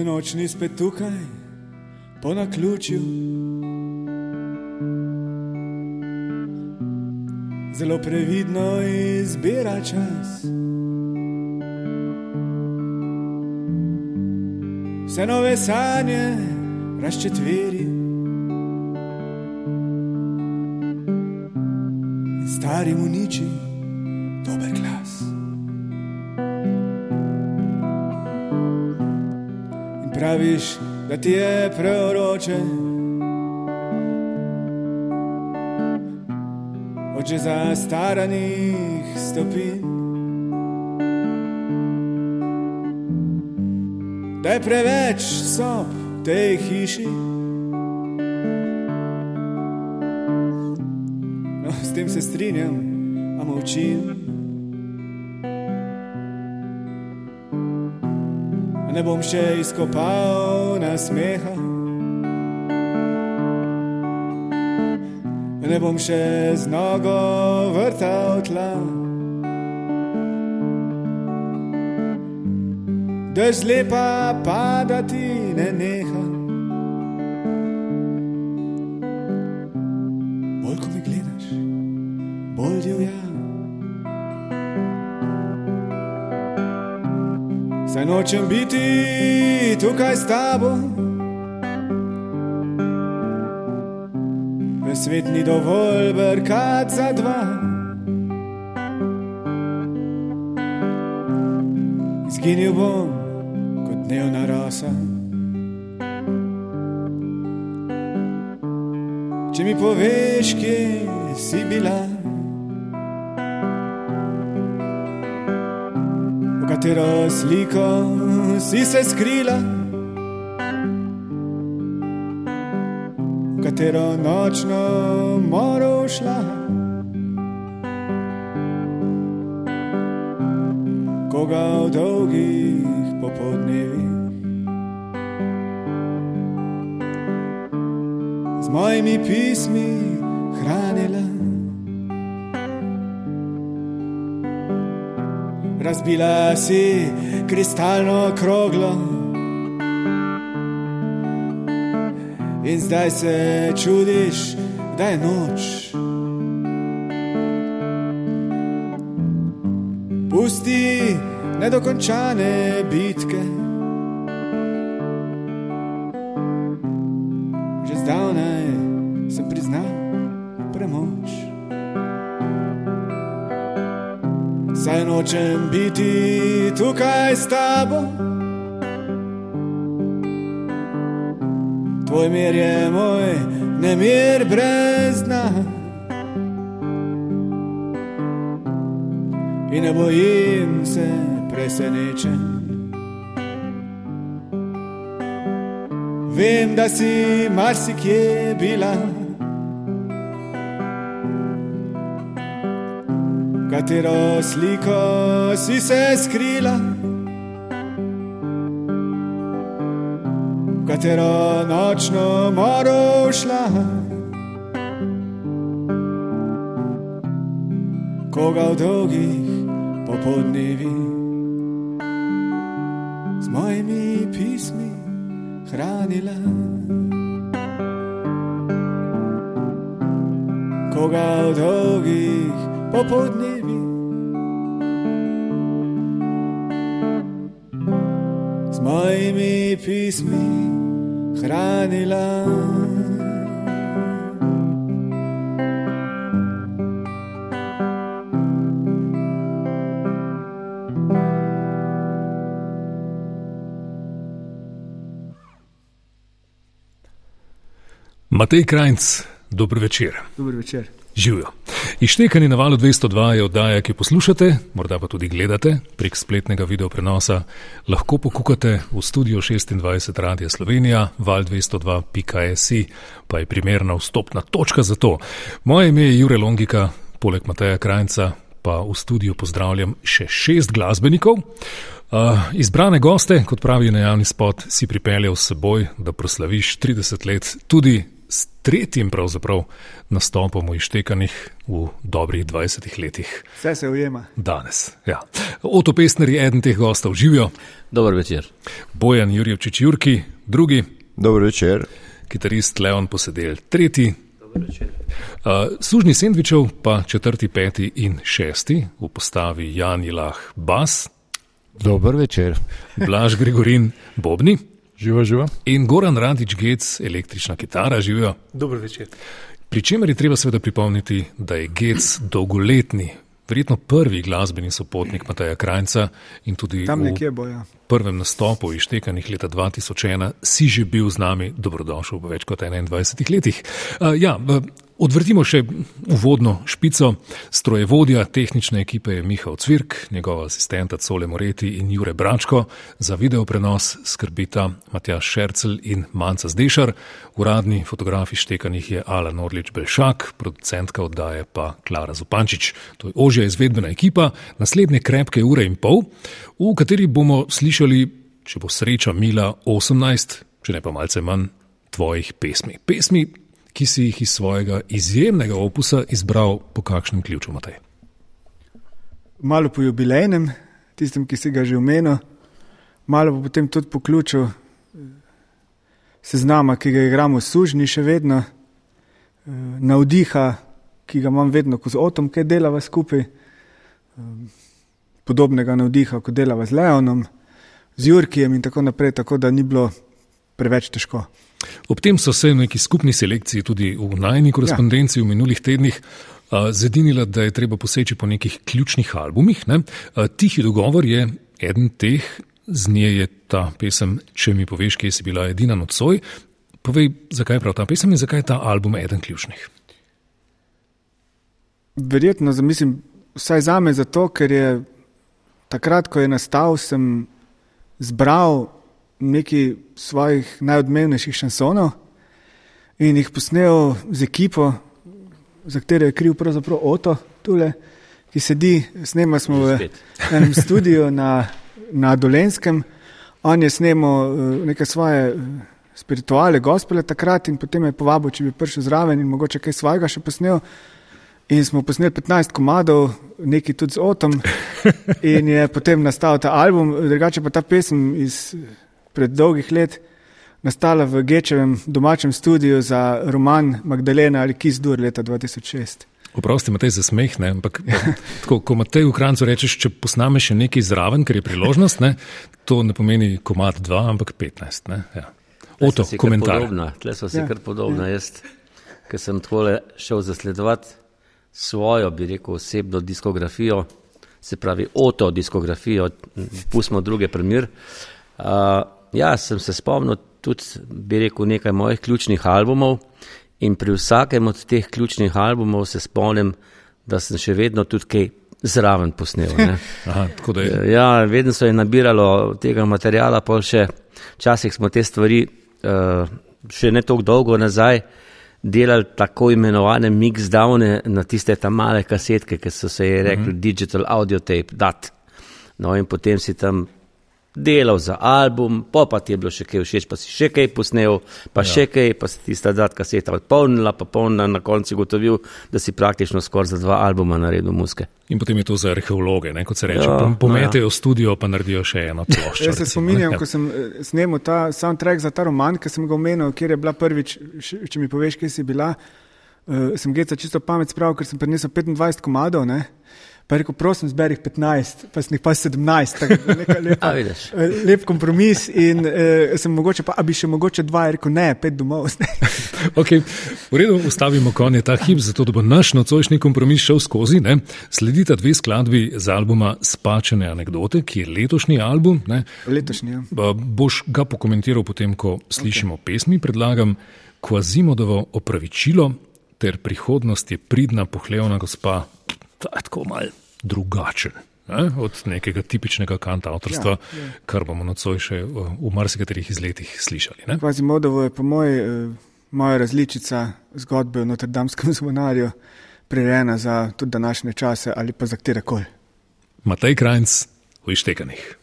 nočni spet tukaj, po naključju. Zelo previdno izbira čas. Vse nove sanje razčetveri. Starim uniči Praviš, da ti je preoroče. Od že zastaranih stopinj. da je preveč sob v tej hiši. No, s tem se strinjam, a molčim. Ne bom še izkopal na smeha. Ne bom še z nogo vrtal tla. da zlepa padati ne neha. Saj nočem biti tukaj s tabo. V svet ni dovolj brkat za dva. Zginil bom dnevna rosa. Če mi poveš, kje si bila, sliko si se skrila, v katero nočno moro šla. Koga v dolgih popoldnevih. Z mojimi pismi hranila, razbila si kristalno kroglo. In zdaj se čudiš, da je noč. Pusti nedokončane bitke. Tukaj s tabo. Tvoj mir je moj nemir brez dna. In ne bojim se presenečen. Vem, da si marsikje bila, katero sliko si se skrila, katero nočno moro šla. Koga v dolgih popodnevi z mojimi pismi hranila. Koga v dolgih popodnevi z mojimi pismi hranila. Matej Krajnc, dober večer. Dober večer. Živijo. Ištekanje na valu 202 je oddaja, ki jo poslušate, morda pa tudi gledate prek spletnega video prenosa. Lahko pokukate v studio 26 Radia Slovenija, val202.si, pa je primerna vstopna točka za to. Moje ime je Jure Longika, poleg Mateja Krajnca pa v studiu pozdravljam še šest glasbenikov. Uh, izbrane goste, kot pravi na javni spot, si pripeljal s seboj, da proslaviš 30 let tudi s tretjim pravzaprav nastopom v Ištekanih v dobrih 20 letih. Vse se ujema. Danes, ja. Oto Pesner je eden teh gostov, živijo. Dober večer. Bojan Jurjevčič Jurki, drugi. Dober večer. Kitarist Leon Posedel, tretji. Uh, Sužni sendvičev pa četrti, peti in šesti v postavi Jan Ilah Bas, Dober večer. Blaž Gregorin Bobni Živa, živa. in Goran Radič Gec, električna kitara, živijo. Dober večer. Pri čemer je treba seveda pripomniti, da je Gec dolgoletni, verjetno prvi glasbeni sopotnik Mateja Krajca in tudi Tam v nekje bojo. prvem nastopu iztekanih leta 2001 si že bil z nami dobrodošel v več kot 21 letih. Uh, ja, odvrtimo še uvodno špico. Strojevodja tehnične ekipe je Mihael Cvirk, njegova asistenta Cole Moreti in Jure Bračko, za video prenos skrbita Matjaš Šercel in Manca Zdešar, uradni fotograf iztekanih je Alan Orlič Belšak, producentka oddaje pa Klara Zupančič. To je ožja izvedbena ekipa, naslednje krepke ure in pol, v kateri bomo slišali, če bo sreča mila, 18, če ne pa malce manj, tvojih pesmi. Pesmi, ki si jih iz svojega izjemnega opusa izbral po kakšnem ključu, Matej. Malo po jubilejnem, tistem, ki si ga že omenil, malo potem tudi po ključu eh, seznama, ki ga igramo v sužni še vedno, eh, navdiha, ki ga imam vedno, ko z otom, ki delava skupaj, eh, podobnega navdiha, kot delava z Leonom, z Jurkijem in tako naprej, tako da ni bilo preveč težko. Ob tem so se v neki skupni selekciji tudi v najni korespondenci ja. v minulih tednih zedinila, da je treba poseči po nekih ključnih albumih. Ne? Tihi dogovor je eden teh, z nje je ta pesem, če mi poveš, kje si bila edina nocoj. Povej, zakaj je prav ta pesem in zakaj je ta album eden ključnih. Verjetno, mislim, vsaj za me, zato ker je takrat, ko je nastal, sem zbral nekaj svojih najodmevnejših šansonov in jih posnel z ekipo, za katero je kriv pravzaprav Oto, tule, ki sedi, snema smo v enem studiu na, na Dolenskem. On je snemal eh, neke svoje eh, spirituale, gospele takrat in potem me je povabil, če bi prišel zraven in mogoče kaj svojega še posnel. In smo posneli 15 komadov, nekaj tudi z Otom, in je potem nastal ta album, drugače pa ta pesem iz pred dolgih let nastala v Gečevem domačem studiu za roman Magdalena ali Kizdur leta 2006. Oprosti, Matej, za smeh, ne? ampak tako, ko Matej v Krancu rečeš, če posnameš še nekaj zraven, ker je priložnost, ne? to ne pomeni komat 2, ampak 15. Ne? Ja. Oto, komentar. Podobna, tle so si Ja, kar podobna. Ja. Jaz, ker sem takole šel zasledovati svojo, bi rekel, osebno diskografijo, se pravi, oto diskografijo, pustimo druge primer. Uh, ja, sem se spomnil tudi, bi rekel, nekaj mojih ključnih albumov in pri vsakem od teh ključnih albumov se spomnim, da sem še vedno tudi kaj zraven posnel. ne. Aha, je. Ja, vedno se je nabiralo tega materijala, pa še včasih smo te stvari, uh, še ne tako dolgo nazaj, delali tako imenovane mixdowne na tiste tam male kasetke, ki so se je rekli uh -huh. digital audio tape, dat. No in potem si tam delal za album, pa pa ti je bilo še kaj všeč, pa si še kaj posnel, pa ja. še kaj, pa si tista dat kaseta odpolnila, pa polnila, na koncu gotovil, da si praktično skoraj za dva albuma naredil muske. In potem je to za arheologe, ne? kot se reče. Ja, Pometejo no, ja. studio, pa naredijo še eno ploščo. Jaz se spominjam, ko sem eh, snemal ta soundtrack za ta roman, ki sem ga omenil, kjer je bila prvič, če mi poveš, kje si bila, uh, sem geca čisto pamet spravil, ker sem prinesel 25 komadov, ne? Pa je rekel, prosim, zberi jih 15, pa sem jih pa 17, tako da neka lepa, A, vidiš. eh, lep kompromis in uh, sem mogoče pa, bi še mogoče dva, je rekel, ne, pet domov. Okay, v redu, ustavimo konje ta hip, zato da bo naš nocojšnji kompromis šel skozi. Ne? Sledita dve skladbi z albuma Spačene anekdote, ki je letošnji album. Ne? Letošnji, ja. Boš ga pokomentiral potem, ko slišimo okay. pesmi. Predlagam Kvazimodovo opravičilo ter prihodnost je pridna, pohlevna gospa, je tako mal drugačen. Ne? Od nekega tipičnega kantautorstva, ja, ja. kar bomo nocoj še v, v marsikaterih izletih slišali. Kvazi Modovo je po moji, eh, moja različica zgodbe o Notre-Damskem zvonarju prirejena za tudi današnje čase ali pa za katerekoli. Matej Krajnc v Ištekanih.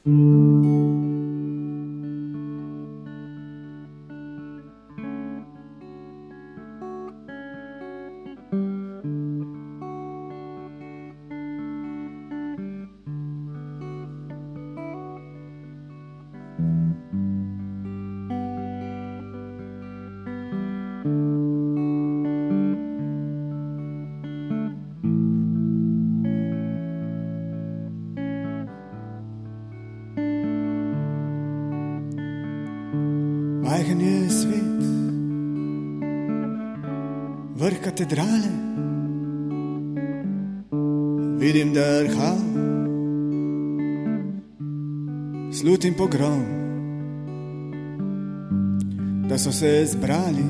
Se zbrali,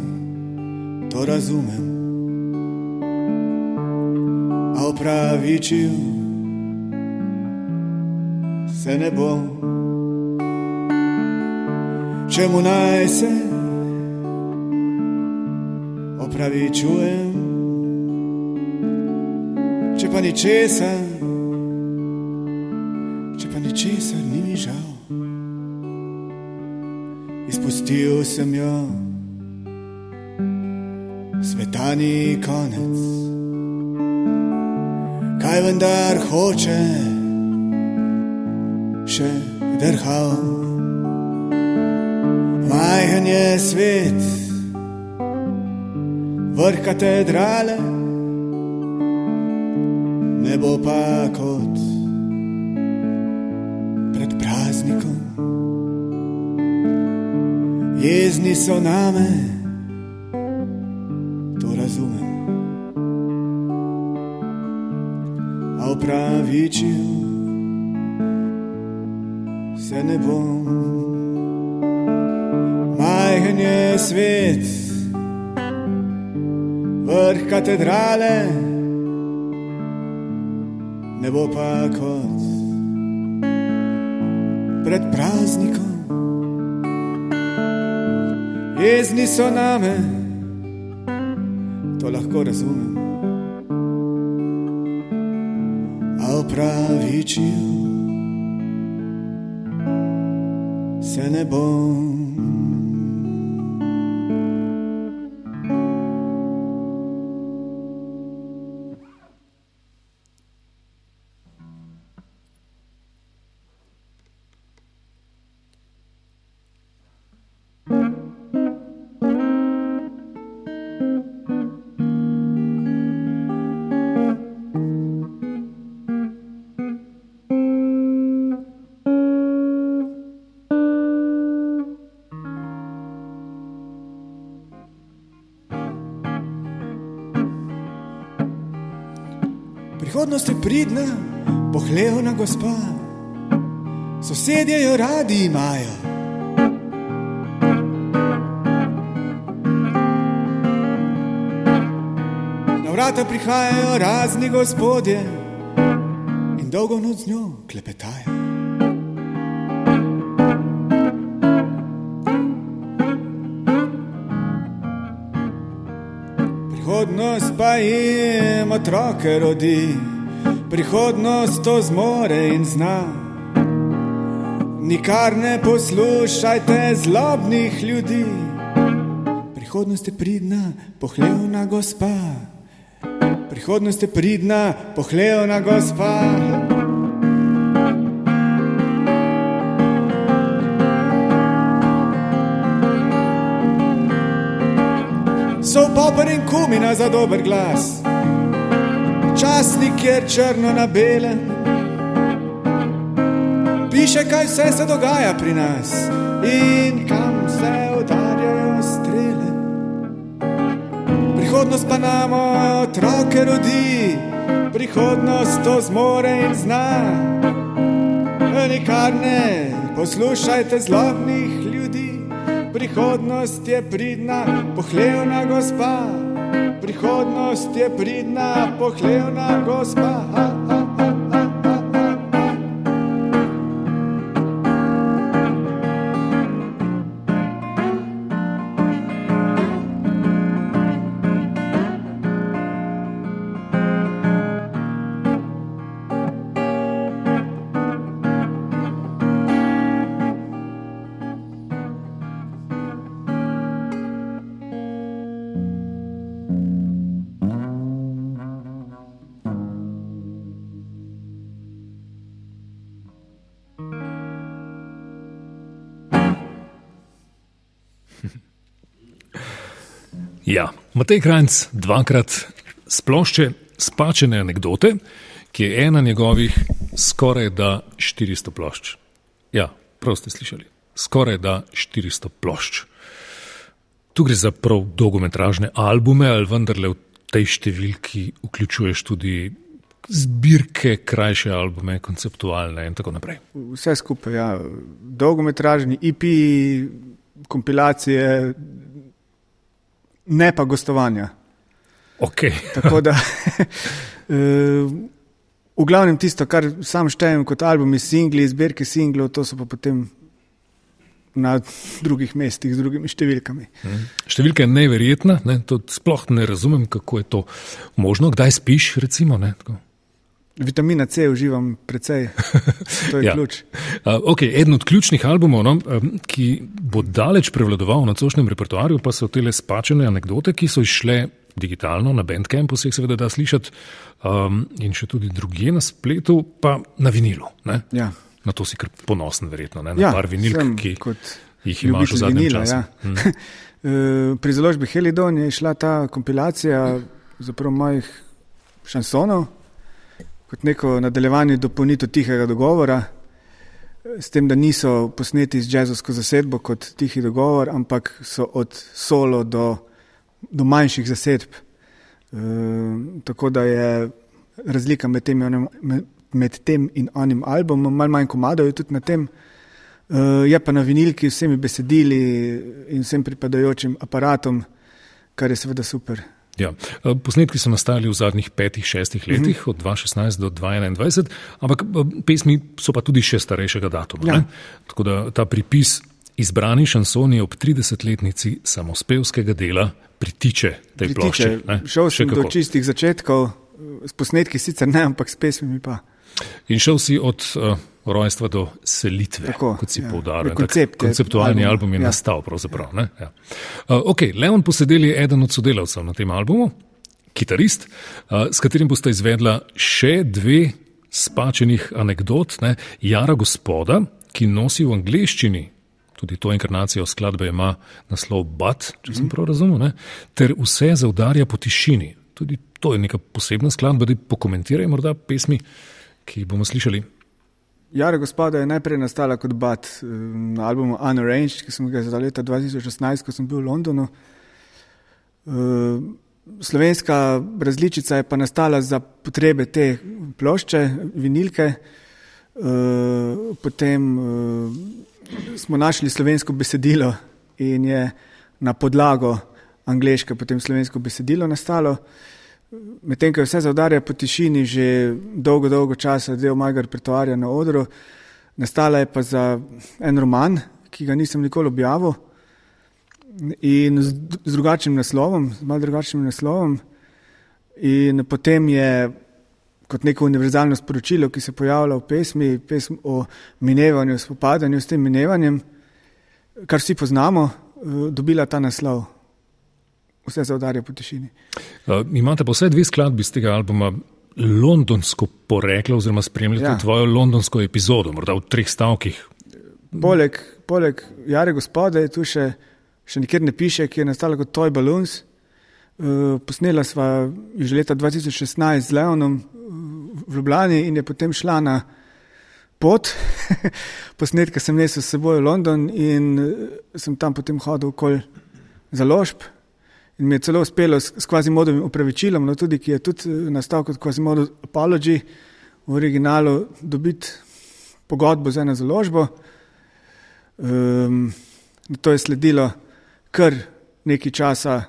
to razumem. A upravičil se ne bom čemu naj se opravičujem, če pa ni česar, Izpustil sem jo, svetani konec. Kaj vendar hoče, še drhal. Majhen je svet, vrh katedrale, ne bo pa kot Jezni so name, to razumem. A upravičil se ne bom majhen je svet, vrh katedrale, ne bo pa kot pred praznikom. So name, to lahko razumem. A upravičil se ne bom. Prihodnost je pridna, pohlevna gospa, sosedje jo radi imajo. Na vrata prihajajo razni gospodje in dolgo noč z njo klepetajo. Prihodnost pa jim otroke rodi, prihodnost to zmore in zna. Nikar ne poslušajte zlobnih ljudi, prihodnost je pridna, pohlevna gospa. Prihodnost je pridna, pohlevna gospa. so popr in kumina za dober glas. Časnik je črno na belem, piše, kaj vse se dogaja pri nas in kam se udarjajo strele. Prihodnost pa nam otroke rodi, prihodnost to zmore in zna. Nikar ne poslušajte zlobnih Prihodnost je pridna, pohlevna gospa. Prihodnost je pridna, pohlevna gospa. Ja, Matej Krajc dvakrat splošče spačene anekdote, ki je ena njegovih skoraj da 400 plošč. Ja, prav ste slišali, skoraj da 400 plošč. Tu gre za prav dolgometražne albume, ali vendarle v tej številki vključuješ tudi zbirke, krajše albume, konceptualne in tako naprej. Vse skupaj, ja. dolgometražni IP, kompilacije, ne pa gostovanja. Okay. Tako da, v glavnem tisto, kar sam štejem kot albumi, singli, zbirke singlov, to so pa potem na drugih mestih z drugimi številkami. Mhm. Številka je neverjetna, ne? to sploh ne razumem, kako je to možno. Kdaj spiš, recimo? Ne? Vitamina C uživam precej, to je ja. ključ. Uh, okay, eden od ključnih albumov, no, ki bo daleč prevladoval na cošnem repertoarju, pa so te spačene anekdote, ki so išle digitalno na Bandcampu, se jih seveda da slišati, um, in še tudi drugje na spletu, pa na vinilu. Ja. Na to si kar ponosen, verjetno, ne? na ja, par vinilk, ki jih imaš v zadnjem vinila, času. Ja. Hmm. Pri založbi Helidon je šla ta kompilacija mojih šansonov kot neko nadaljevanje dopolnitev tihega dogovora, s tem, da niso posneti z jazzovsko zasedbo kot tihi dogovor, ampak so od solo do do manjših zasedb. Uh, tako da je razlika med tem, onim, med tem in onim albumom, malo manj komadov je tudi na tem. Uh, je pa na vinilki vsemi besedili in vsem pripadajočim aparatom, kar je seveda super. Ja. Posnetki so nastali v zadnjih petih, šestih letih, mm -hmm. od 2016 do 2021, ampak pesmi so pa tudi še starejšega datuma. Ja. Tako da ta pripis izbrani šansoni ob 30-letnici samospevskega dela pritiče tej plošči. Šel sem do čistih začetkov, s posnetki sicer ne, ampak s pesmimi pa. In šel si od uh, rojstva do selitve, Tako, kot si ja. poudaril. Koncept konceptualni album, album je ja. nastal. Ja. Uh, okay, Leon Posedel je eden od sodelavcev na tem albumu, kitarist, uh, s katerim boste izvedla še dve spačenih anegdot. Ne? Jara gospoda, ki nosi v angleščini tudi to inkarnacijo skladbe ima naslov Bat, če sem mhm. prav razumel, ne? ter vse zaudarja po tišini. Tudi to je neka posebna skladba, da pokomentiraj morda pesmi, ki jih bomo slišali. Jara gospoda je najprej nastala kot Bat eh, na albumu Unarranged, ki sem ga izdal leta 2016, ko sem bil v Londonu. Eh, slovenska različica je pa nastala za potrebe te plošče, vinilke, eh, potem smo našli slovensko besedilo in je na podlago angliške potem slovensko besedilo nastalo. Medtem, ko je vse zaudarja po tišini že dolgo, dolgo časa, del mojega repertoarja na odru, nastala je pa za en roman, ki ga nisem nikoli objavil in z, z drugačnim naslovom, z malo drugačnim naslovom. In potem je kot neko univerzalno sporočilo, ki se pojavlja v pesmi, pesm o minevanju, spopadanju s tem minevanjem, kar vsi poznamo, eh, dobila ta naslov. Vse zaudarja po tišini. Uh, imate pa vse dve skladbi z tega albuma londonsko poreklo, oziroma spremljate ja. tvojo londonsko epizodo, morda v treh stavkih. Poleg, poleg Jare gospode je tu še, še nikjer ne piše, ki je nastala kot Toy Balloons. Uh, posnela sva že leta 2016 z Leonom, v Ljubljani in je potem šla na pot. Posnetke sem nesel s seboj v London in eh, sem tam potem hodil okoli založb. In mi je celo uspelo s, s kvazi modovim upravičilom, no tudi, ki je tudi eh, nastal kot kvazi modov apology v originalu, dobiti pogodbo za eno založbo. Um, to je sledilo kar nekaj časa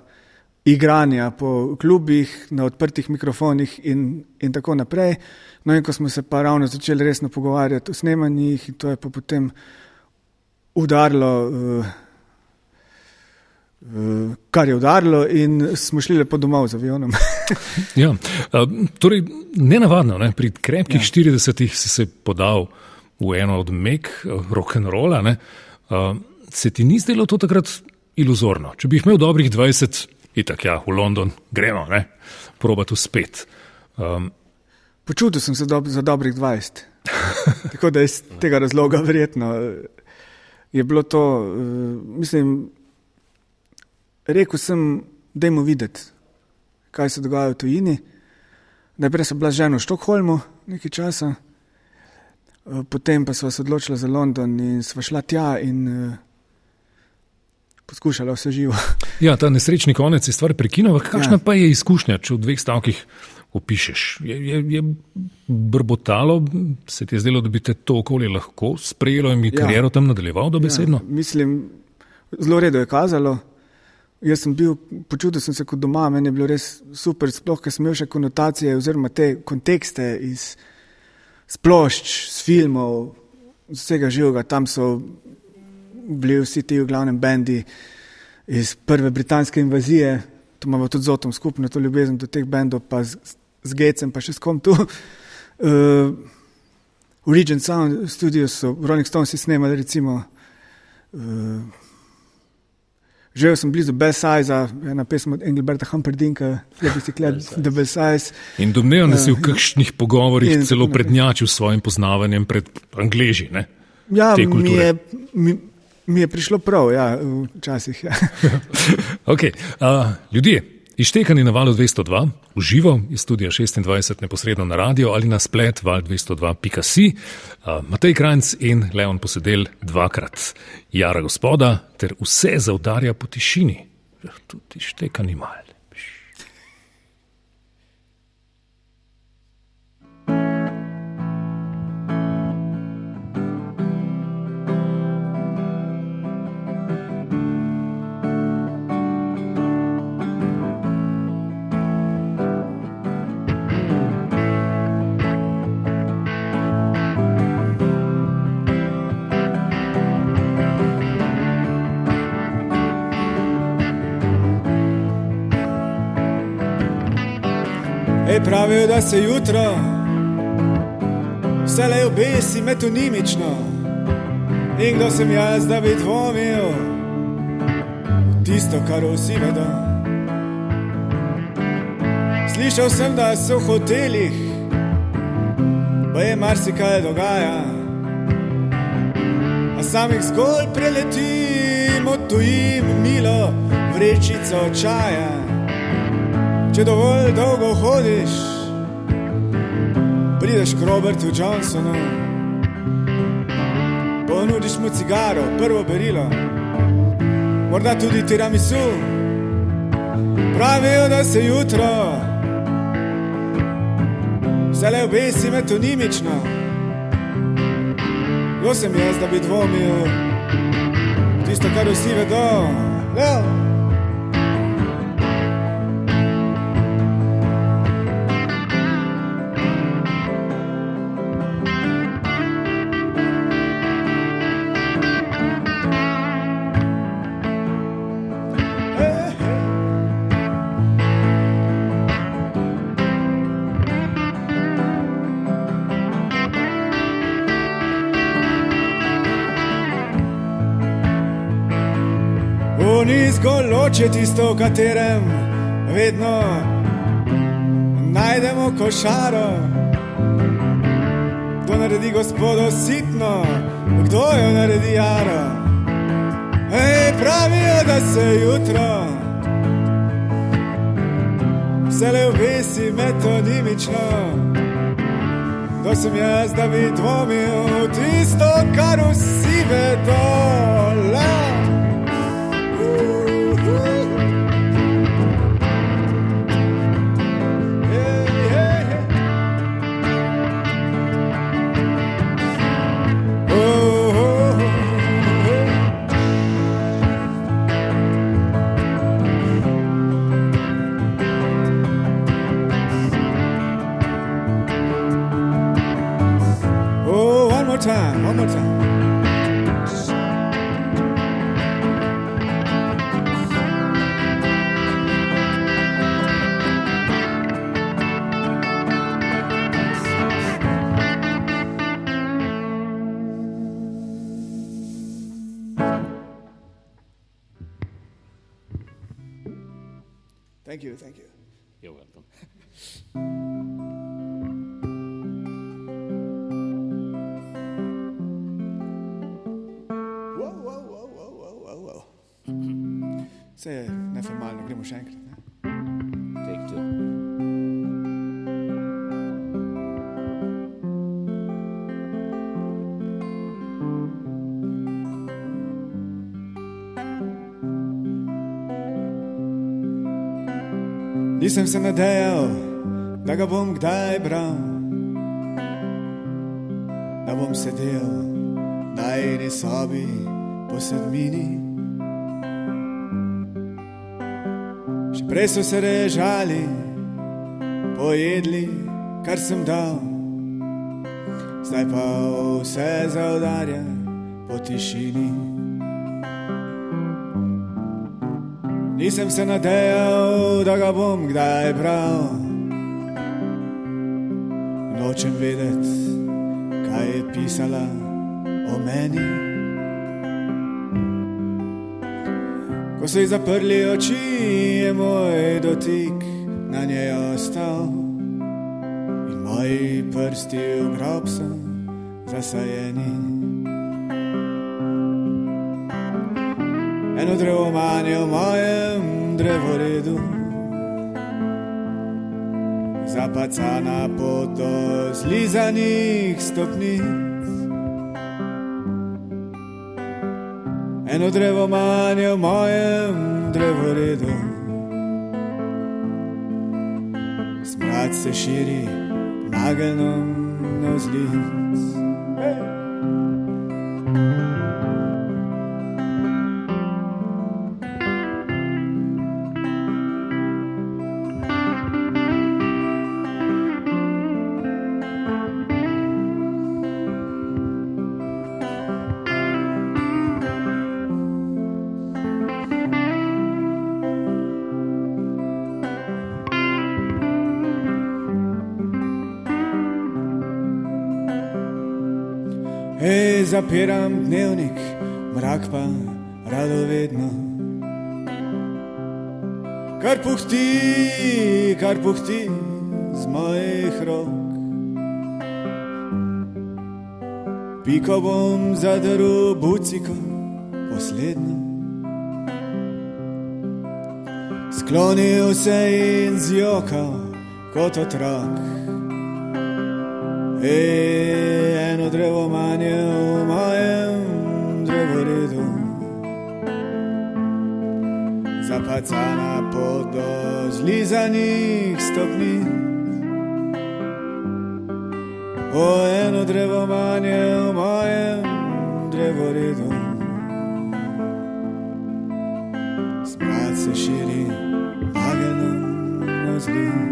igranja po klubih, na odprtih mikrofonih in, in tako naprej. No, in ko smo se pa ravno začeli resno pogovarjati o snemanjih, to je pa potem udarilo, uh, kar je udarilo, in smo šli lepo domov z avionom. ja, torej, ne navadno, ne? pri krepkih ja. 40-ih si se podal v eno od mek uh, rock'n'rolla. Uh, se ti ni zdelo to takrat iluzorno? Če bi jih imel dobrih 20 itak, ja, v London, gremo, ne, probati spet. Um, Počutil sem se do, za dobrih 20. Tako da iz tega razloga verjetno je bilo to, uh, mislim, rekel sem dajmo videti, kaj se dogaja v tujini. Najprej sem bila žena v Štokholmu nekaj časa, eh, potem pa smo se odločili za London in sva šla tja in uh, poskušala vse živo. Ja, ta nesrečni konec je stvar prekinila. Kakšna ja. pa je izkušnja, če v dveh stavkih opišeš? Je, je, je brbotalo, se ti je zdelo, da bi te to okolje lahko sprejelo in bi ja. kariero tam nadaljeval dobesedno? Ja, mislim, zelo redo je kazalo. Jaz sem bil, počutil sem se kot doma, meni je bilo res super, sploh, ker sem imel še konotacije oziroma te kontekste iz splošč, z filmov, z vsega živega. Tam so bili vsi ti v glavnem bendi iz prve britanske invazije, tu imamo tudi z Otom skupno, to ljubezen do teh bendov, pa z, z Gecem, pa še s kom tu. Uh, Regent Sound studio so Rolling Stones snemali, recimo, uh, živel sem blizu Besize, ena pesem od Engelberta Humperdinka, da bi si gledal The Besize. In domnevam, da si v uh, kakšnih pogovorih in, celo prednjačil s svojim poznavanjem pred Angleži, ne? Ja, mi je, mi, Mi je prišlo prav, ja, včasih. Ja. okay. uh, ljudje, ištekani na valu 202, v živo iz studia 26, neposredno na radio ali na splet val202.si, uh, Matej Krajc in Leon posedel dvakrat, jara gospoda, ter vse zaudarja po tišini. Ja, tudi ištekani mal. Ej, pravijo, da se jutro vse le obesi metonimično. In kdo sem jaz, da bi dvomil tisto, kar vsi vedo. Slišal sem, da so v hotelih, pa je marsikaj dogaja. A samih zgolj preletim, odtujim milo vrečico čaja če dovolj dolgo hodiš, prideš k Robertu Johnsonu, ponudiš mu cigaro, prvo berilo, morda tudi tiramisu. Pravijo, da se jutro zelo obesi metonimično. Kdo sem jaz, da bi dvomil tisto, kar vsi vedo? Leo. Oče tisto, v katerem vedno najdemo košaro. Kdo naredi gospodo sitno, kdo jo naredi jaro. Ej, pravijo, da se jutro vse le obesi metonimično. Kdo sem jaz, da bi dvomil tisto, kar vsi vedo. Gremo še enkrat. Ne? Take two. Nisem se nadejal, da ga bom kdaj bral, da bom sedel na eni sobi po sedmini. Prej so se režali, pojedli, kar sem dal, zdaj pa vse zaudarja po tišini. Nisem se nadejal, da ga bom kdaj bral. Nočem vedeti, kaj je pisala o meni. Ko so ji zaprli oči, je moj dotik na njej ostal. In moji prsti v grob so zasajeni. Eno drevo manje v mojem drevoredu, zapacana pot do zlizanih stopnic. Eno drevo manje v mojem drevoredu, smrad se širi nagelnom navzlic. Hey! Hej, zapiram dnevnik, mrak pa radovedno. Kar puhti, kar puhti z mojih rok. Piko bom zadrl buciko, posledno. Sklonil se in zjokal kot otrok. Ej, eno drevo manje v mojem drevoredu, zapacana pot do zlizanih stopnic. O, eno drevo manje v mojem drevoredu, smrad se širi, nagenom na zlin.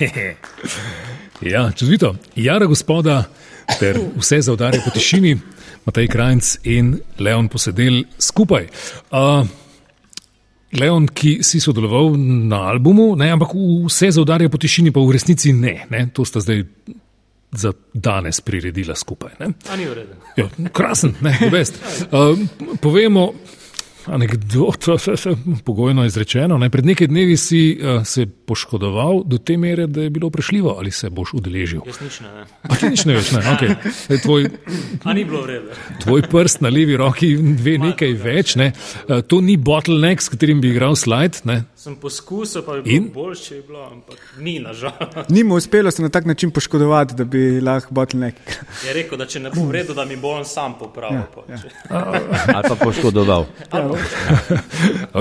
Ja, čudovito. Jara gospoda ter vse za udarje po tišini, Matej Krajnc in Leon posedel skupaj. Uh, Leon, ki si sodeloval na albumu, ne, ampak vse za udarje po tišini pa v resnici ne. ne to sta zdaj za danes priredila skupaj. Ne. A ni v redu. Ja, krasen, ne, best. Uh, povemo. Anekdota, pogojno izrečeno. Ne? Pred nekaj dnevi si uh, se poškodoval do te mere, da je bilo vprašljivo, ali se boš udeležil. Jaz nič ne. A ti nič ne veš, ne? Okay. Ej, tvoj, A ni bilo v redu. tvoj prst na levi roki ve nekaj več. Ne? Uh, to ni bottleneck, s katerim bi igral slide. Ne? Sem poskusil, pa bi In? bilo boljše, če je bilo, ampak ni nažal. Ni mu uspelo se na tak način poškodovati, da bi lahko bottleneck. Je rekel, da če ne bo v redu, da mi bo on sam popravil. Ja, ja. Ali pa poškodoval.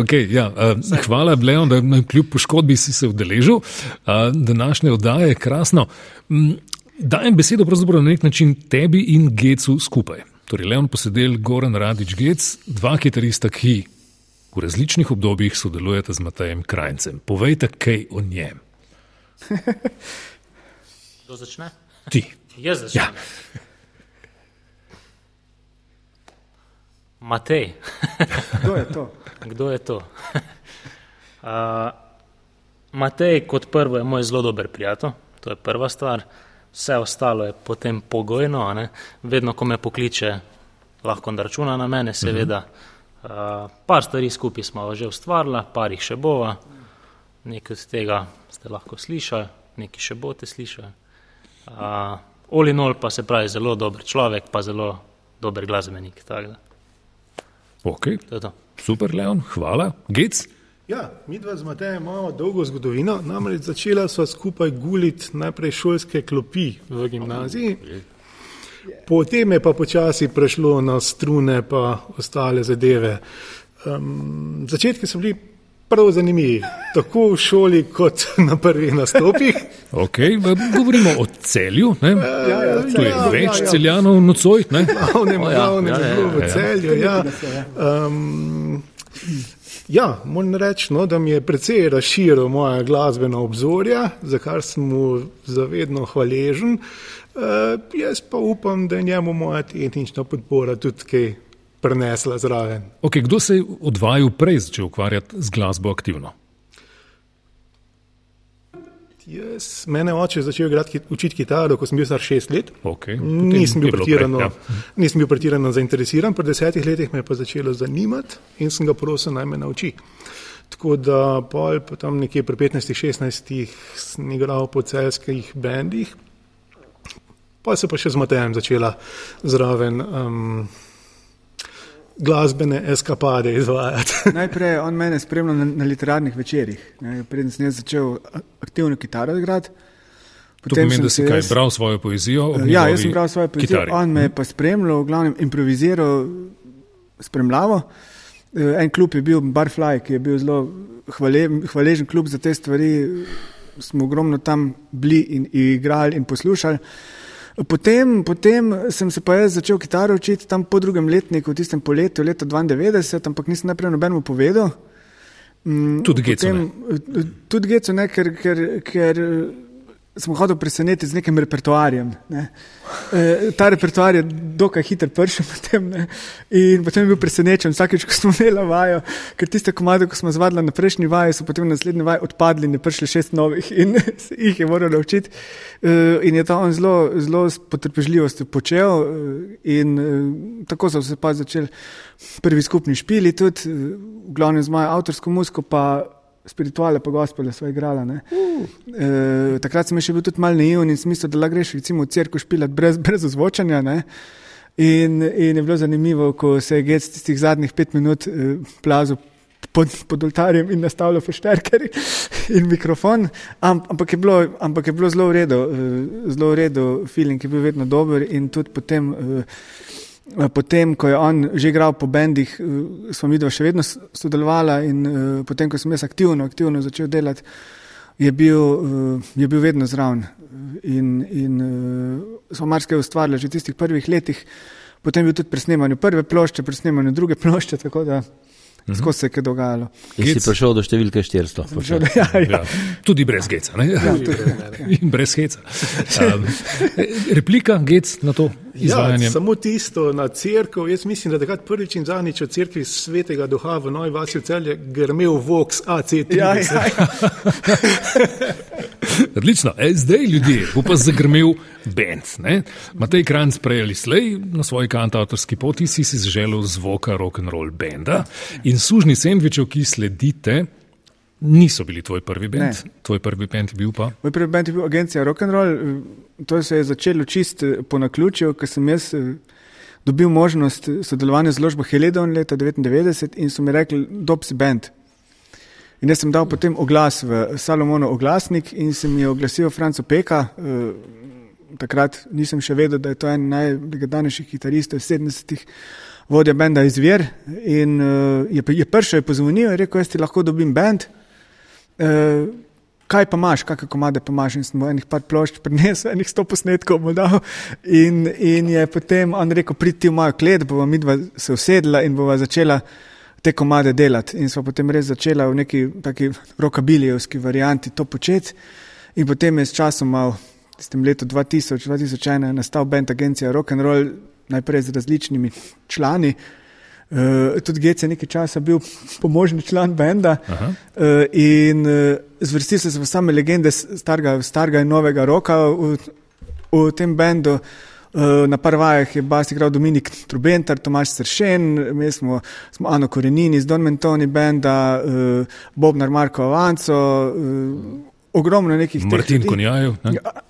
Okay, ja, uh, hvala, Leon, da kljub poškodbi si se udeležil. Uh, današnje oddaje je krasno. Mm, Dajem besedo pravzaprav na nek način tebi in Gecu skupaj. Torej, Leon posedel, Goran Radič, Gec, dva kitarista, ki v različnih obdobjih sodelujete z Matejem Krajncem. Povejte kaj o njem. Kdo začne? Ti. Jaz začnem. Ja. Matej, Kdo je to? kdo je to? uh, Matej, kot prvo, je moj zelo dober prijatelj, to je prva stvar. Vse ostalo je potem pogojno, a ne? vedno, ko me pokliče, lahko računa na mene, seveda. Uh, par stvari skupaj smo že ustvarila, par jih še bova, nekaj od tega ste lahko slišali, nekaj še boste slišali. Uh, Olinol pa se pravi zelo dober človek, pa zelo dober glasbenik. Okay. To to. Super, Leon, hvala. Gec, Ja, mi dva z Matejem imamo dolgo zgodovino, namreč začela sva skupaj guliti najprej šolske klopi v gimnaziji, potem je pa počasi prešlo na strune pa ostale zadeve. Um, začetki so bili prav zanimivi, tako v šoli kot na prvih nastopih. okay. govorimo o celju. Ne? Ja, ja, Tu je ja, več ja, ja. celjanov nocoj. Ne? Glavnem, O ja, glavnem ja, je ja, bilo v ja. celju. Ja. Um, ja, moram reči, no, da mi je precej razširil moja glasbena obzorja, za kar sem mu zavedno hvaležen. Uh, jaz pa upam, da je njemu moja tehnična podpora tudi kaj prenesla zraven. Okay, kdo se je od vaju prej začel ukvarjati z glasbo aktivno? Jaz, mene oče je začel igrati, učiti kitaro, ko sem bil star šest let. Okay. Nisem bil, pretirano, prej, ja. nisem bil pretirano zainteresiran, pri desetih letih me je pa začelo zanimati in sem ga prosil, naj me nauči. Tako da pol, tam nekje pri 15-16 sem igral po celskih bendih, pa se pa še z Matejem začela zraven um, glasbene eskapade izvajati. Najprej on mene spremljal na, na literarnih večerjih, ne, preden sem jaz začel aktivno kitaro igrati. To pomeni, da si kaj bral svojo poezijo? ob Ja, jaz sem bral svojo poezijo, kitari. on me je pa spremljal, v glavnem improviziral spremljavo. Eh, En klub je bil Barfly, ki je bil zelo hvale, hvaležen klub za te stvari. Smo ogromno tam bili in igrali in poslušali. Potem, potem sem se pa jaz začel kitaro učiti tam po drugem letniku, v tistem poletju, leta 92, ampak nisem najprej nobenemu povedal. Mm, Tudi Gecu potem- Tudi Gecu ne, ker, ker, ker smo hodili presenetiti z nekim repertoarjem. Ne. E, ta repertoar je dokaj hitro prišel potem, ne. in potem je bil presenečen vsakeč, ko smo imeli vajo, ker tiste komade, ko smo zvadili na prejšnji vaji, so potem na naslednji vaji odpadli in je prišli šest novih in jih je moral naučiti. E, in je to on zelo, zelo s potrpežljivostjo počel e, in e, tako so se pa začeli prvi skupni špili, tudi e, v glavnem z mojo avtorsko muziko, pa spirituale, pa gospele sva igrala. ne. E, takrat sem še bil tudi mal naiven in sem mislil, da lahko greš recimo v cerkev špilat brez, brez ozvočanja. Ne. In, in je bilo zanimivo, ko se je Gec tistih zadnjih pet minut eh, plazil pod, pod oltarjem in nastavljal fešterker in mikrofon, Am, ampak, je bilo, ampak je bilo zelo v redu, eh, zelo v redu, feeling je bil vedno dober in tudi potem. Eh, Potem, ko je on že igral po bendih, eh, smo mi dva še vedno sodelovala in uh, potem, ko sem jaz aktivno, aktivno začel delati, je bil, je bil vedno zraven. In, in smo marsikaj ustvarjali že v tistih prvih letih, potem je bil tudi pri snemanju prve plošče, pri snemanju druge plošče, tako da skozi se je kaj dogajalo. In si Gec- prišel do številke 400. Že, ja, ja. Ja, tudi brez geca. Ne? Ja, tudi, In brez heca. Um, replika, gec na to Ja, izvajanje. samo tisto na crkvu. Jaz mislim, da je takrat prvič in zadnjič od crkvi svetega duha v Novi vasi v celje grmel Vox AC30. Ja, ja, ja. Odlično, e, zdaj ljudje, bo pa zagrmel bend. ne? Matej Kranc prej ali slej na svoji kantautorski poti si si zaželel zvoka rock'n'roll benda in sužni sendvičev, ki sledite, niso bili tvoj prvi bend. Tvoj prvi bend je bil pa. Moj prvi bend je bil agencija Rock'n'Roll. To se je začelo čist eh, po naključju, ker sem jaz eh, dobil možnost eh, sodelovanja z založbo Heledon leta 1999 in so mi rekli, dob si bend. In jaz sem dal potem oglas v Salomono oglasnik in se mi je oglasil Franco Peka. Takrat nisem še vedel, da je to en najlegendarnejših kitaristov 70-ih, vodja benda Izvir. In uh, je, je prišel, je pozvonil in rekel, jaz ti lahko dobim bend. Uh, kaj pa imaš, kakšne komade pa imaš. In sem mu enih par plošč prinesel, enih sto posnetkov mu dal. In, in je potem on rekel, pridi v mojo klet, bova midva se usedla in bova začela te komade delati. In smo potem res začela v neki taki rokabilijevski varianti to početi. In potem je s časom mal, s tem letu 2000, 2001, nastal band agencija Rock and Roll, najprej z različnimi člani. Uh, tudi Gece je nekaj časa bil pomožni član benda uh, in uh, zvrsti se v same legende starega, starega in novega roka v, v tem bendu. Uh, na prvajah je bas igral Dominik Trubentar, Tomaš Sršen, mi smo, smo Ano Korenini iz Don Mentoni benda, uh, Bobnar Marko Avanco, uh, ogromno nekih. Martin Konjajev.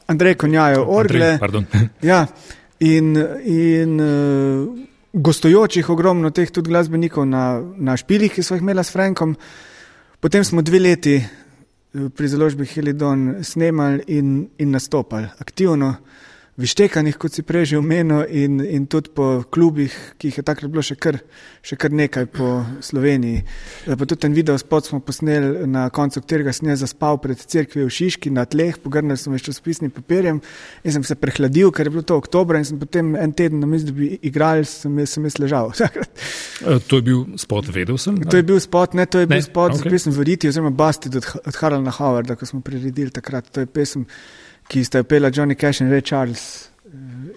Andrej Konjajev, Orgle. Andrej, ja, in, in uh, gostujočih, ogromno teh tudi glasbenikov na, na špilih, ki so jih imeli s Frankom. Potem smo dve leti eh, pri založbi Helidon snemali in, in nastopali aktivno vištekanih, kot si prej že omenil, in, in tudi po klubih, ki jih je takrat bilo še kar, še kar nekaj po Sloveniji. E, pa tudi ten video spot smo posneli na koncu, katerega sem jaz zaspal pred crkvijo v Šiški na tleh, pogrnil sem več časopisnim papirjem in sem se prehladil, ker je bilo to oktober in sem potem en teden na mizi, da bi igrali, sem, sem jaz ležal. E, to je bil spot, vedel sem? To je bil spot, ne, to je ne? bil spot okay. za pesem Vriti oziroma Bastid od, od Haralda Howarda, ko smo priredili takrat. To je pesem ki sta jo pela Johnny Cash in Ray Charles.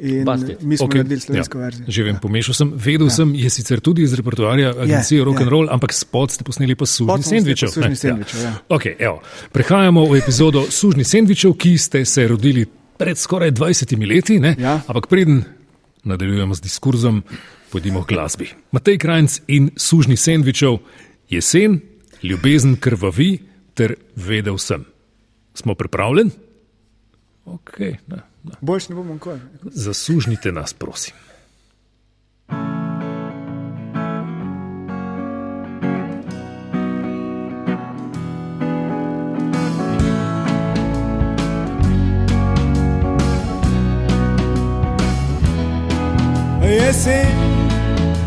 In mi smo okay. naredili slovensko ja. verzijo. Že vem, ja. pomešal sem. Vedel ja. sem, je sicer tudi iz repertoarja agencije yeah, Rock and yeah. Roll, ampak spod ste posneli pa sužni sendvičev. Sužni sendvičev, ja. ja. Okay, evo. Prehajamo v epizodo sužni sendvičev, ki ste se rodili pred skoraj 20 leti, ja. ampak preden nadaljujemo z diskurzom, pojdimo k glasbi. Matej Krajnc in sužni sendvičev, jesen, ljubezen krvavi ter vedel sem. Smo pripravljeni? Okay, ne, ne. Boljš ne bomo nikoli. Zaslužite nas, prosim. Jesen,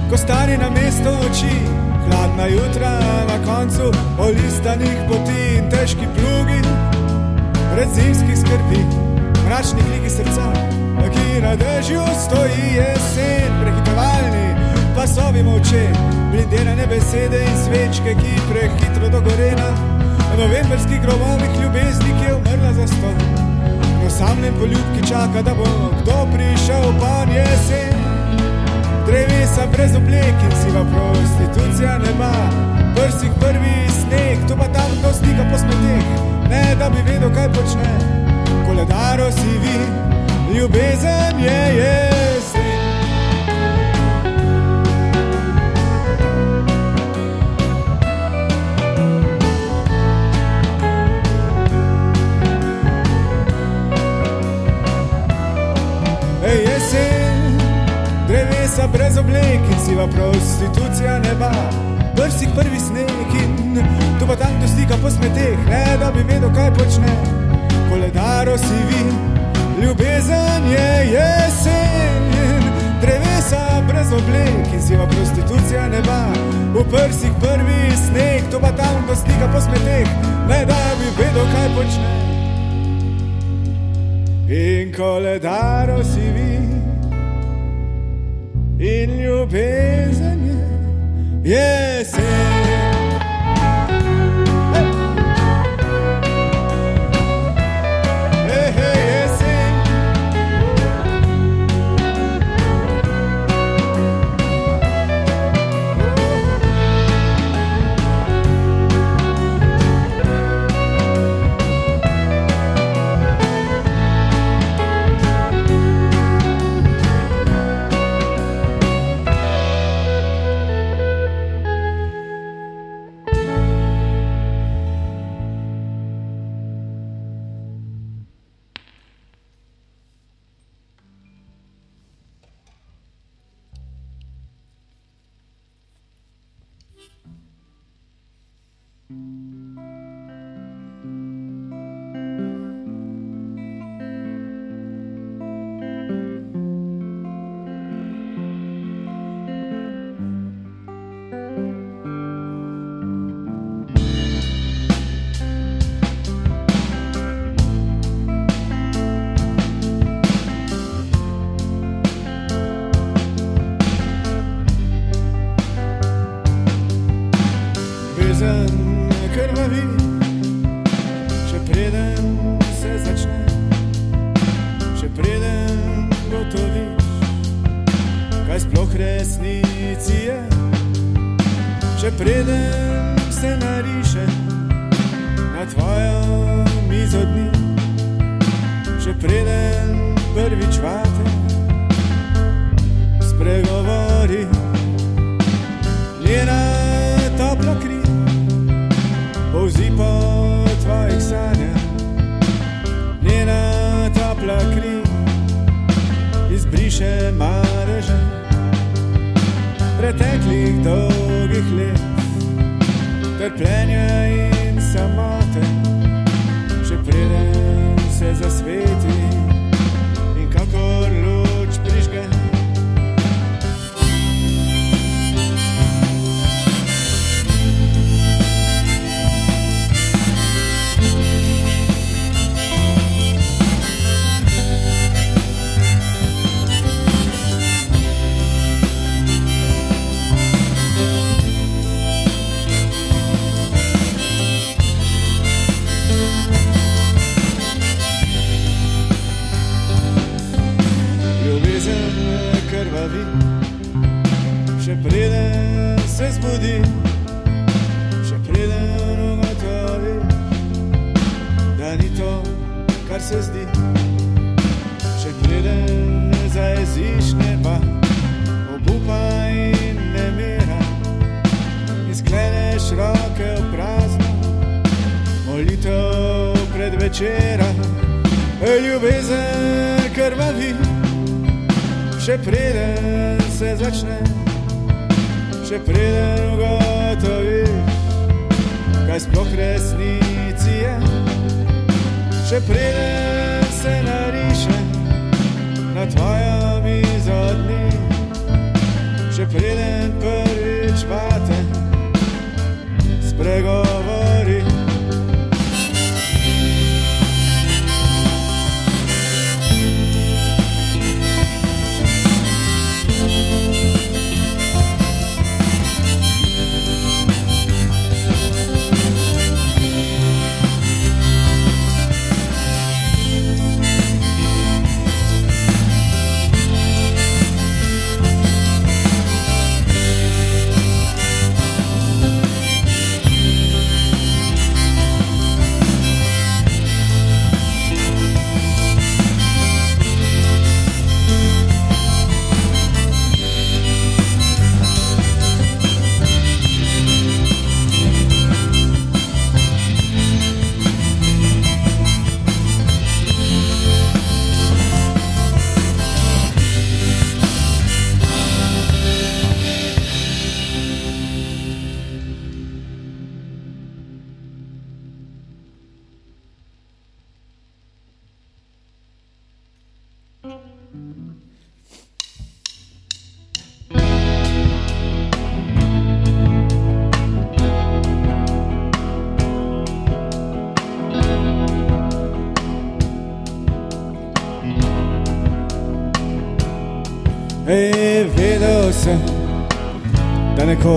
ko stari na mesto oči, hladna jutra na koncu, olistanih poti in težki plugi, pred zimskih skrbi mračni knjigi srca, ki na dežju stoji jesen, prehitovalni pasovi moče, blindirane besede in svečke, ki prehitro dogorena. Novemberski grobovih ljubezni, ki je umrla za sto. No, samljen poljubki čaka, da bo kdo prišel, pa jesen. Drevesa brez oblek in siva prostitucija neba, prsih prvi ljubezen je jesen. Ej, jesen, drevesa brez oblek in siva prostitucija neba. Prsih prvi sneg in tu pa tam do stika po smeteh, ne da bi vedel, kaj počne koledaro si vi, ljubezen je jesen, drevesa brez oblek in siva prostitucija neba, v prsih prvi sneg, to pa tam ko stika po smeteh, ne da bi vedel, kaj počne. In koledaro si vi, in ljubezen je jesen.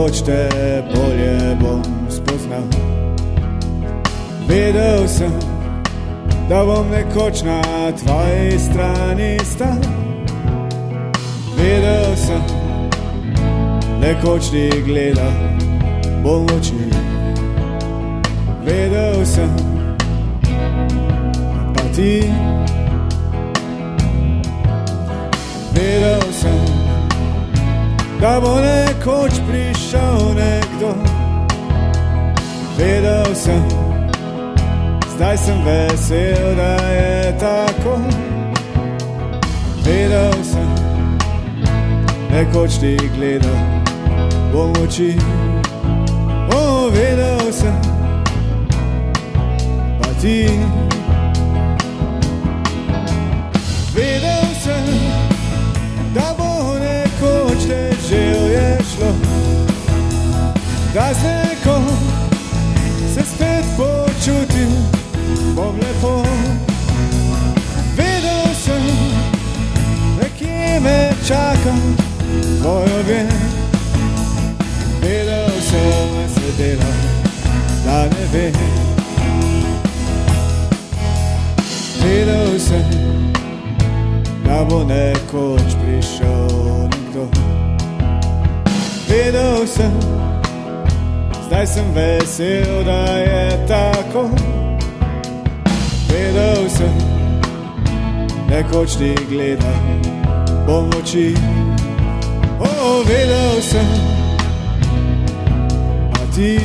Nekoč te bolje bom spoznal. Vedel sem, da bom nekoč na tvoji strani stal. Vedel sem, nekoč ti gledal bom oči. Vedel sem, pa ti. Vedel sem, da bo nekoč prišel nekdo. Vedel sem, zdaj sem vesel, da je tako. Vedel sem, nekoč ti gledal v oči. O, vedel sem, pa ti. Vedel sem, da bo nekoč te šlo, da z nekom se spet počutil bom lepo. Vedel sem, nekje me čaka tvoj objem. Vedel sem, se dela, da ne vem. Vedel sem, da bo nekoč prišel nekdo. vedel sem, zdaj sem vesel, da je tako. Vedel sem, nekoč ti gledam, bom oči. O, vedel sem, a ti.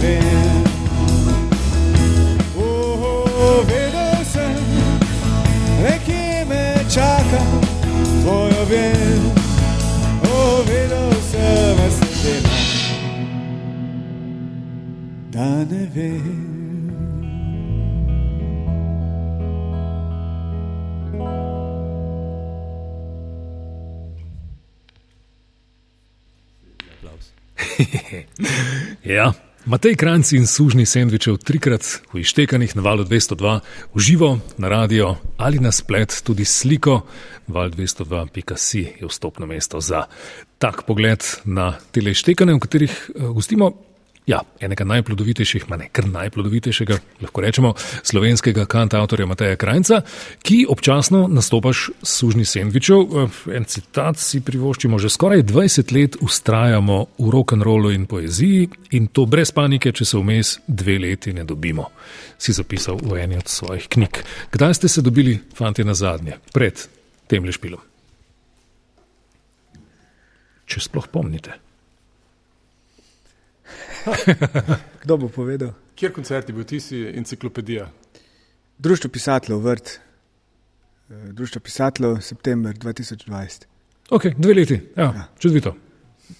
Vem. Oh, vedel sem, nekje me čaka tvoj objem. Oh, vedel sem, da se delam, da ne vem. Matej Kranci in sužni sendvičev trikrat v ištekanih na valu 202, uživo na radio ali na splet tudi sliko. Val 202.si je vstopno mesto za tak pogled na tele ištekane, v katerih eh, gostimo. Ja, enega najplodovitejših, ne kar najplodovitejšega, lahko rečemo, slovenskega kantautorja Mateja Krajca, ki občasno nastopaš s sužni sendvičev. Eh, En citat si privoščimo, že skoraj 20 let ustrajamo v rock'n'rollu in poeziji in to brez panike, če se vmes dve leti ne dobimo, si zapisal v eni od svojih knjig. Kdaj ste se dobili, fanti, na zadnje, pred tem lešpilom? Če sploh pomnite. Kdo bo povedal? Kjer koncert je bil, ti si enciklopedija? Društvo pisateljev Vrt, Eh, Društvo pisateljev, september 2020. Ok, dve leti, ja, ja. čudovito.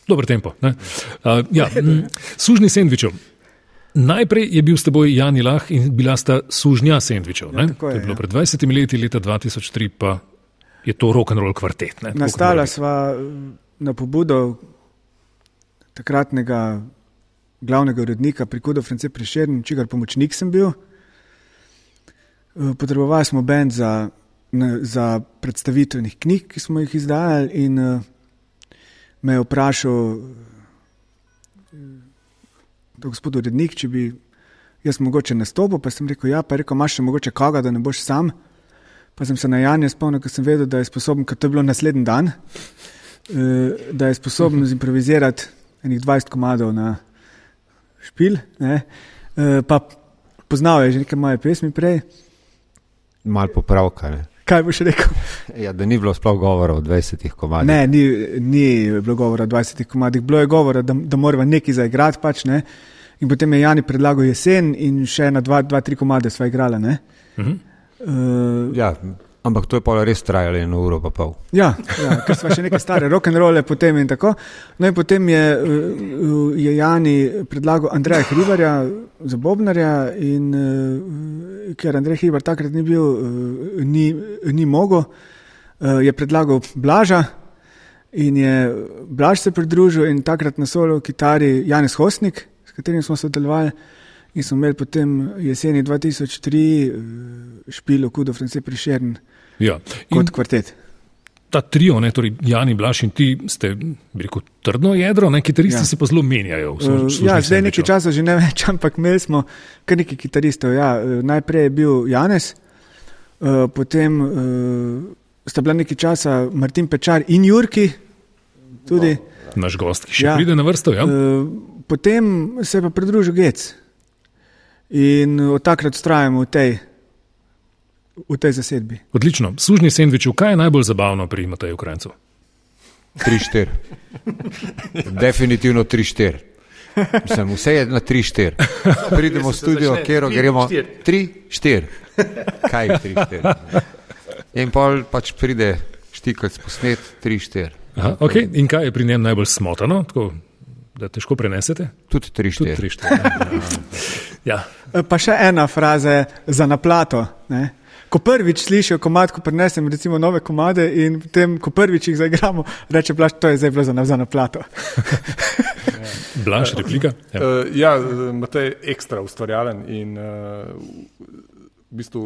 Dober tempo. ne. Uh, ja, m, sužni sendvičev. Najprej je bil s teboj Jani Lah in bila sta sužnja sendvičev. Ja, je, to je bilo ja. pred 20 leti, leta 2003 pa je to rock and roll kvartet. Ne? Nastala sva eh, na pobudo takratnega glavnega urednika pri Kudu, France Prišern, čigar pomočnik sem bil. Eh, Potrebovali smo bend za, za predstavitvenih knjig, ki smo jih izdajali, in eh, me je vprašal, eh, gospod urednik, če bi jaz mogoče nastopil, pa sem rekel, ja, pa je rekel, imaš še mogoče koga, da ne boš sam. Pa sem se na Janje spomnil, ker sem vedel, da je sposoben, ker to je bilo naslednji dan, da je sposoben zimprovizirati enih 20 komadov na špil. Ne? Eh, Pa poznal je že nekaj moje pesmi prej. Mal popravka. Ne? Kaj boš rekel? Ja, da ni bilo sploh govora o 20 komadih. Ne, ni, ni bilo govora o 20 komadih, bilo je govora, da, da moramo nekaj zaigrati. Pač, ne? In potem je Jani predlagal jesen in še na dva, dva tri komade sva igrala. Ne? Mhm. Uh, Ja, ampak to je pa res trajalo eno uro pa pol. Ja, ja ker smo še neke stare rock'n'rolle potem in tako. No in potem je, uh, je Jani predlagal Andreja Hribarja za Bobnarja in uh, ker Andrej Hribar takrat ni bil, uh, ni, ni mogel, je predlagal Blaža in je Blaž se pridružil in takrat na solo kitari Janis Hosnik, s katerim smo sodelovali. In smo imeli potem jeseni 2003 uh, špilo Kudo France Prišern Ja. kot In kvartet. ta trio, ne, torej Jani Blaš in ti ste, bi rekel, trdno jedro, ne, kitaristi Ja. se pa zelo menjajo. služ- službi ja, zdaj nekaj časa že ne več, ampak imeli smo kar nekaj kitaristov. Ja. Uh, najprej je bil Janes, uh, potem sta bila nekaj časa Martin Pečar in Jurki. Tudi, Naš gost, ki še Ja. pride na vrsto. Ja? potem se je pa pridružil Gec in od takrat ustrajamo v tej, v tej zasedbi. Odlično. Sužni sendvičev, kaj je najbolj zabavno pri Mateju Krajcu? 3-4. Definitivno 3-4. Mislim, vse je na 3-4. Pridemo v studio, kjer tri, gremo štiri. 3-4. Kaj je 3-4? In pol pač pride štikec posnet 3-4. Aha, okay. In kaj je pri njem najbolj smotano, tako, da težko prenesete? Tudi Tudi 3-4. Ja. Uh, pa še ena fraza za naplato. Ne? Ko prvič slišijo komad, ko prenesem recimo nove komade in potem, ko prvič jih zaigramo, reče plaš, to je zdaj bilo za, na- za naplato. Blaž, replika. Ja. Uh, ja, Matej je ekstra ustvarjalen in uh, v bistvu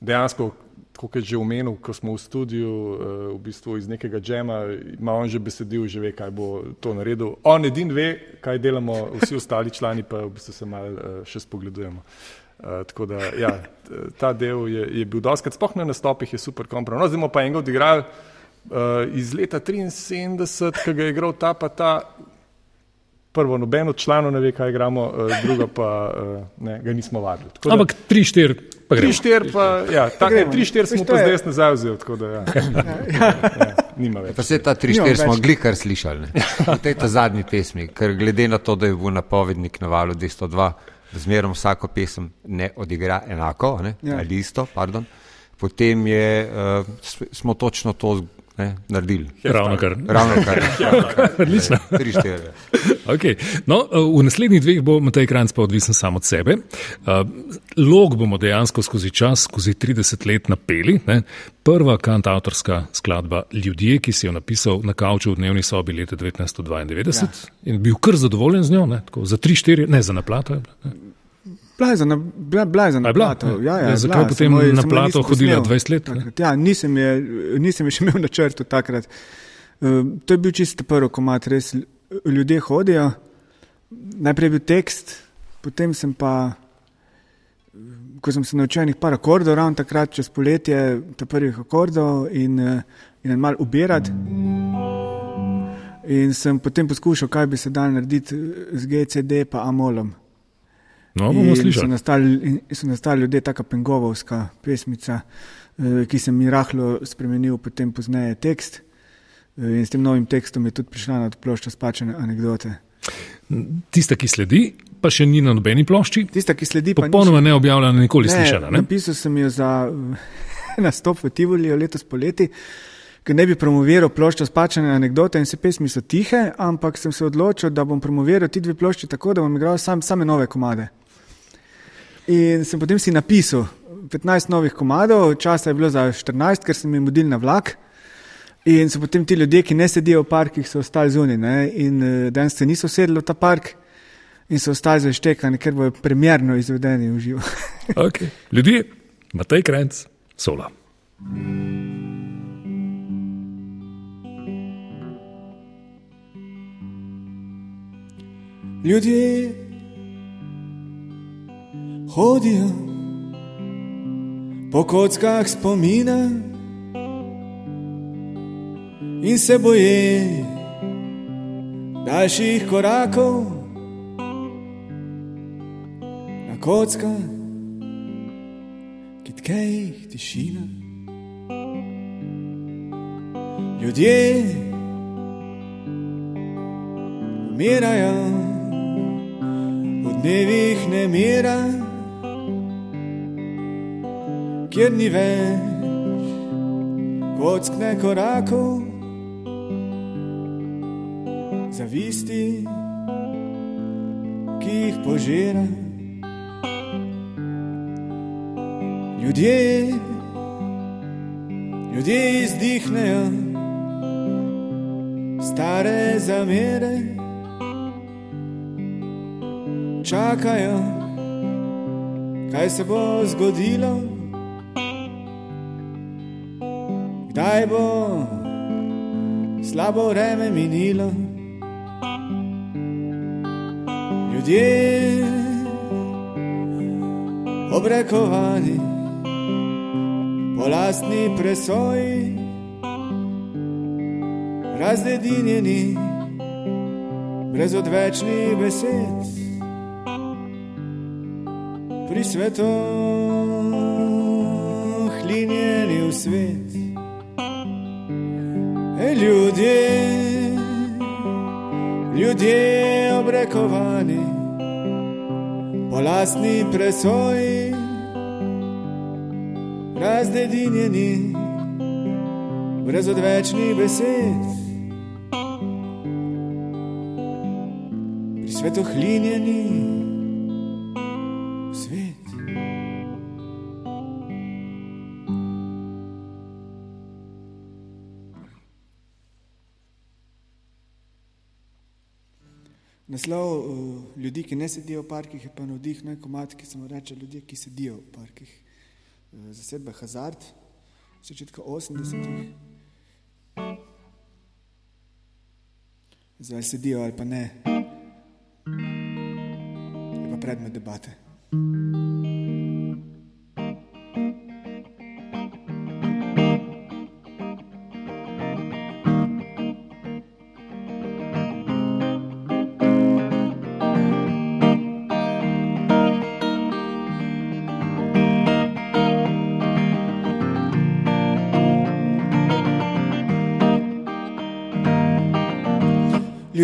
dejansko, kot je že omenil, ko smo v studiu, uh, v bistvu iz nekega džema, ima on že besedil, že ve, kaj bo to naredil. On edin ve, kaj delamo, vsi ostali člani pa v bistvu se mal uh, še spogledujemo. Uh, tako da, ja, ta del je, je bil doskrat, spoh na nastopih je super kompromis. No, zdaj pa enega odigrali uh, iz leta 73, ki ga je igral ta pa ta, prvo noben od članov ne ve, kaj igramo, druga pa ne, ga nismo vadili. Tako Ampak 3-4 pa gremo. 3-4 pa, ja, tako je, gremo. 3-4 smo pa zdaj nazaj vzeli, tako da, ja. ja, nima več. Pa se ta tri, štiri smo glikar slišali. ne. V tej ta zadnji pesmi, ker glede na to, da je bil napovednik na valu 202, da zmerom vsako pesem ne odigra enako, ne, Ja. ali isto, pardon, potem je, uh, smo točno to ne, naredili. Ravno kar. Ravno kar. Odlično. Tri, štiri. Okay. No, v naslednjih dveh bo Matej Kranc pa odvisen sam od sebe. Uh, Log bomo dejansko skozi čas, skozi 30 let napeli. Ne? Prva kantautorska skladba Ljudje, ki si jo napisal na kavču v dnevni sobi leta 1992 ja. in bil kar zadovoljen z njo, ne? Tako, za 3-4, ne za naplato. ne. Blaj na, bla, blaj za A je bila? naplato. Ja. Ja, ja, je zakaj bila, potem samo je- na je plato hodila posnel 20 let, takrat. Ja, nisem je, nisem je še imel na črtu takrat. Uh, to je bil čisto prvi komat, res ljudje hodijo. Najprej je bil tekst, potem sem pa, ko sem se naučil enih par akordov, ravno takrat čez poletje, ta prvih akordov in, eh, in en mal ubirati. In sem potem poskušal, kaj bi se dal narediti z GCD pa Amolom. No, bomo In so slišali. nastali, so nastali ljudje, taka pengovovska pesmica, eh, ki sem ji rahlo spremenil potem pozneje tekst. Eh, In s tem novim tekstom je tudi prišla na ploščo spačene anekdote. Tista, ki sledi, pa še ni na nobeni plošči. Tista, ki sledi, pa Popolnoma neobjavljena, nikoli slišana. Ne? Napisal sem jo za eh, nastop v Tivolijo letos poleti, ker ne bi promoviral ploščo spačene anekdote in vse pesmi so tihe, ampak sem se odločil, da bom promoviral ti dve plošči tako, da bom igral sam, same nove komade. In sem potem si napisal 15 novih komadov, časa je bilo za 14, ker sem jim mudil na vlak. In so potem ti ljudje, ki ne sedijo v parkih, so ostali zunaj. ne, In uh, danes se niso sedeli v ta park in so ostali zaštekani, ker bojo premjerno izvedeni v živo. Okay. Ljudje, Matej Kranc, sola. Ljudje hodijo po kockah spomina in se boje daljših korakov na kockah, ki tkejih tišina. Ljudje umirajo v dnevih nemira, kjer ni več kockne korakov, zavisti, ki jih požira. Ljudje, ljudje izdihnejo stare zamere. Čakajo, kaj se bo zgodilo, kdaj bo slabo vreme minilo. Ljudje obrekovani po lastni presoji, razledinjeni brez odvečnih besed pri svetu hlinjeni v svet. Ljudje, ljudje obrekovani po lastni presoji, razdedinjeni, brez odvečnih besed. Pri svetu hlinjeni Naslov uh, ljudi, ki ne sedijo v parkih, je pa navdih na komat, ki se mu reče ljudje, ki sedijo v parkih. Uh, zasedba Hazard, začetka 80-ih. Zdaj sedijo ali pa ne, je pa predmet debate.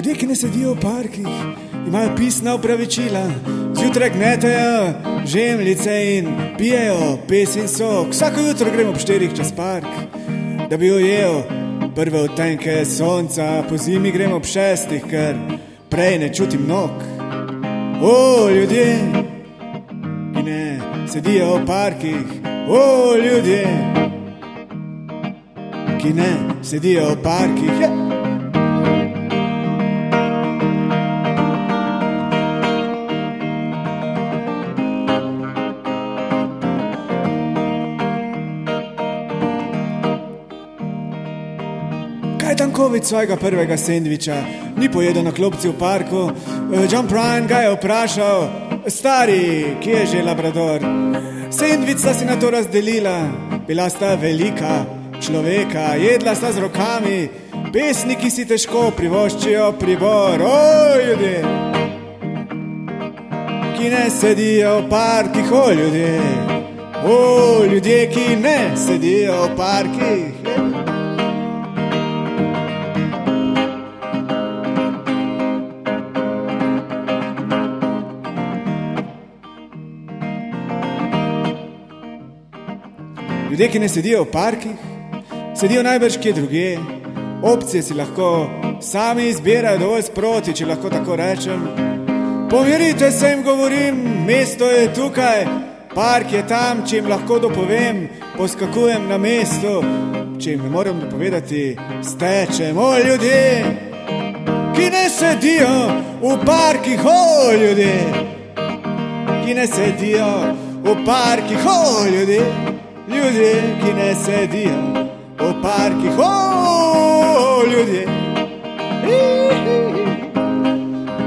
Ljudje, ki ne sedijo v parkih, imajo pisna upravičila, zjutraj gnetejo žemljice in pijejo pes in sok. Vsako jutro gremo po štirih čez park, da bi ujel prve odtenke sonca, po zimi gremo ob šestih, ker prej ne čutim nog. O, ljudje, ki ne sedijo v parkih, o, ljudje, ki ne sedijo v parkih. Yeah. Kovic svojega prvega sendviča, ni pojedel na klopci v parku. Eh, John Prine ga je vprašal, stari, kje je že Labrador. Sendvič sta si na to razdelila, bila sta velika človeka, jedla sta z rokami, pesniki si težko privoščijo pribor, oj ljudje, ki ne sedijo v parkih, oj ljudje, oj ljudje, ki ne sedijo v parkih. Ljudje, ki ne sedijo v parkih, sedijo najbrž kje drugje. Opcije si lahko sami izbirajo dovolj sproti, če lahko tako rečem. Pomirite se jim, govorim, mesto je tukaj, park je tam, če jim lahko dopovem, poskakujem na mestu, če jim ne morem dopovedati, stečem, o ljudje, ki ne sedijo v parkih, o ljudje, ki ne sedijo v parkih, o ljudje ljudje, ki ne sedijo v parkih, o ljudje.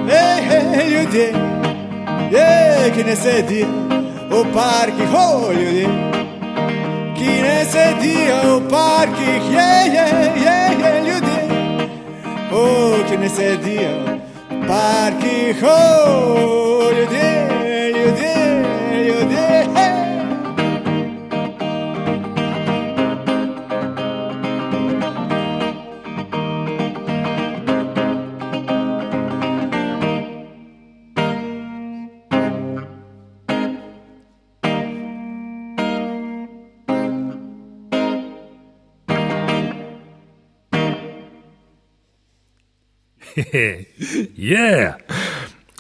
Hej, hej, ljudje, je, ki ne sedijo v parkih, o ljudje. Ki ne sedijo v parkih, je, je, je, je ljudje. O, ki ne sedijo v parkih, o ljudje, ljudje, yeah.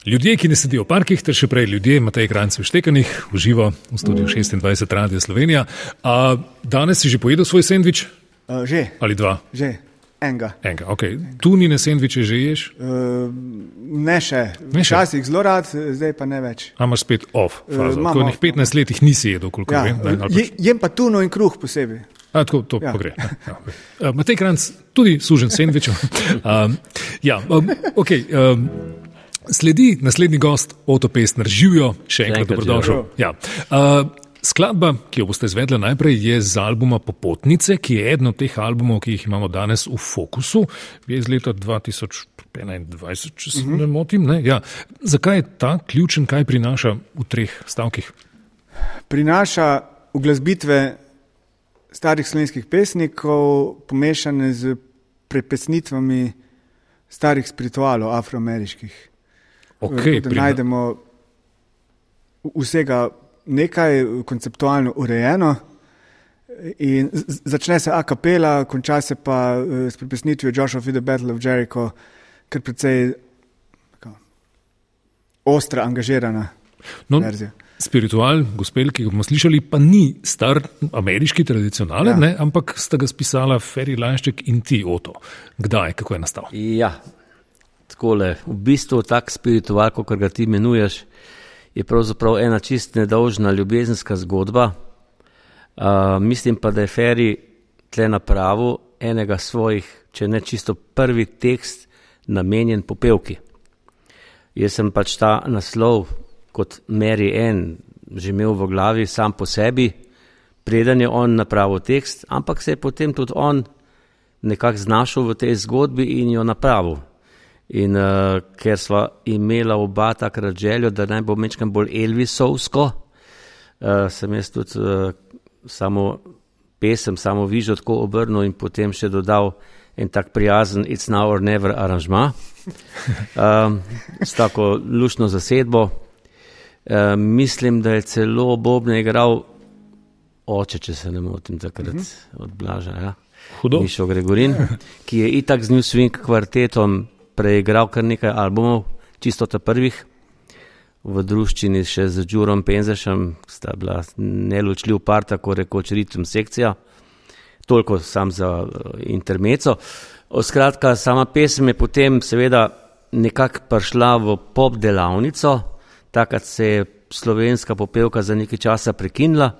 Ljudje, ki ne sedijo v parkih, ter še prej ljudje, Matej Kranci v Štekanih, uživo v studiu 26 Radio Slovenija. A danes si že pojedel svoj sendvič? Uh, že, Ali dva? že, enega. Enega, okay. Tu ni na sendviče že ješ, Uh, ne še, Ne še? včasih zelo rad, zdaj pa ne več. a imaš spet off fazo. imam Ko nekih 15 letih nisi jedel, koliko Ja, vem. ne, je, pač- jem pa tuno in kruh posebej. A, tako to Ja. gre. Ja, uh, Matej Kranc, tudi sužen sendvičev. Um, ja, um, okay, um, sledi naslednji gost, Oto Pestner, živijo, še enkrat dobrodošel. Ja. Uh, skladba, ki jo boste izvedli najprej, je z albuma Popotnice, ki je eden od teh albumov, ki jih imamo danes v fokusu, je iz leta 2021, če se ne motim. Ne? Ja. Zakaj je ta ključen, kaj prinaša v treh stavkih? Prinaša uglasbitve starih slovenskih pesnikov, pomešane z prepesnitvami starih spiritualov, afroameriških. Okay, da najdemo vsega nekaj konceptualno urejeno. In začne se a kapela, konča se pa eh, s pripesnitvijo Joshua Feed the Battle of Jericho, kar precej ostra, angažirana No, verzija. Spiritual, gospel, ki ga bomo slišali, pa ni star ameriški tradicionalen, Ja. ja. ampak sta ga spisala Ferry Lanšček in ti Oto. Kdaj, kako je nastal? Ja, takole, v bistvu tak spiritual, kot ga ti imenuješ, je pravzaprav ena čist nedolžna ljubezenska zgodba. Uh, mislim pa, da je Ferri tle na pravu enega svojih, če ne čisto prvi tekst, namenjen popevki. Jaz sem pač ta naslov kot Mary Ann že imel v glavi sam po sebi, preden je on napravil tekst, ampak se je potem tudi on nekako znašel v tej zgodbi in jo napravil. In uh, ker sva imela oba takrat željo, da naj bo mečkam bolj Elvisovsko, uh, sem jaz tudi uh, samo pesem, samo vižo tako obrnil in potem še dodal en tak prijazen It's now or never aranžma um, s tako lušno zasedbo. Uh, mislim, da je celo Bobne igral oče, če se ne motim, takrat uh -huh. od Blaža. Ja. Hudo. Mišo Gregorin, ki je itak z New Swing kvartetom preigral kar nekaj albumov, čisto ta prvih, v druščini še z Džurom Penzešem, sta bila neločljiv par, tako rekoč ritem sekcija, toliko sam za uh, intermeco. Skratka, sama pesem je potem seveda nekako prišla v pop delavnico, takrat se je slovenska popevka za nekaj časa prekinila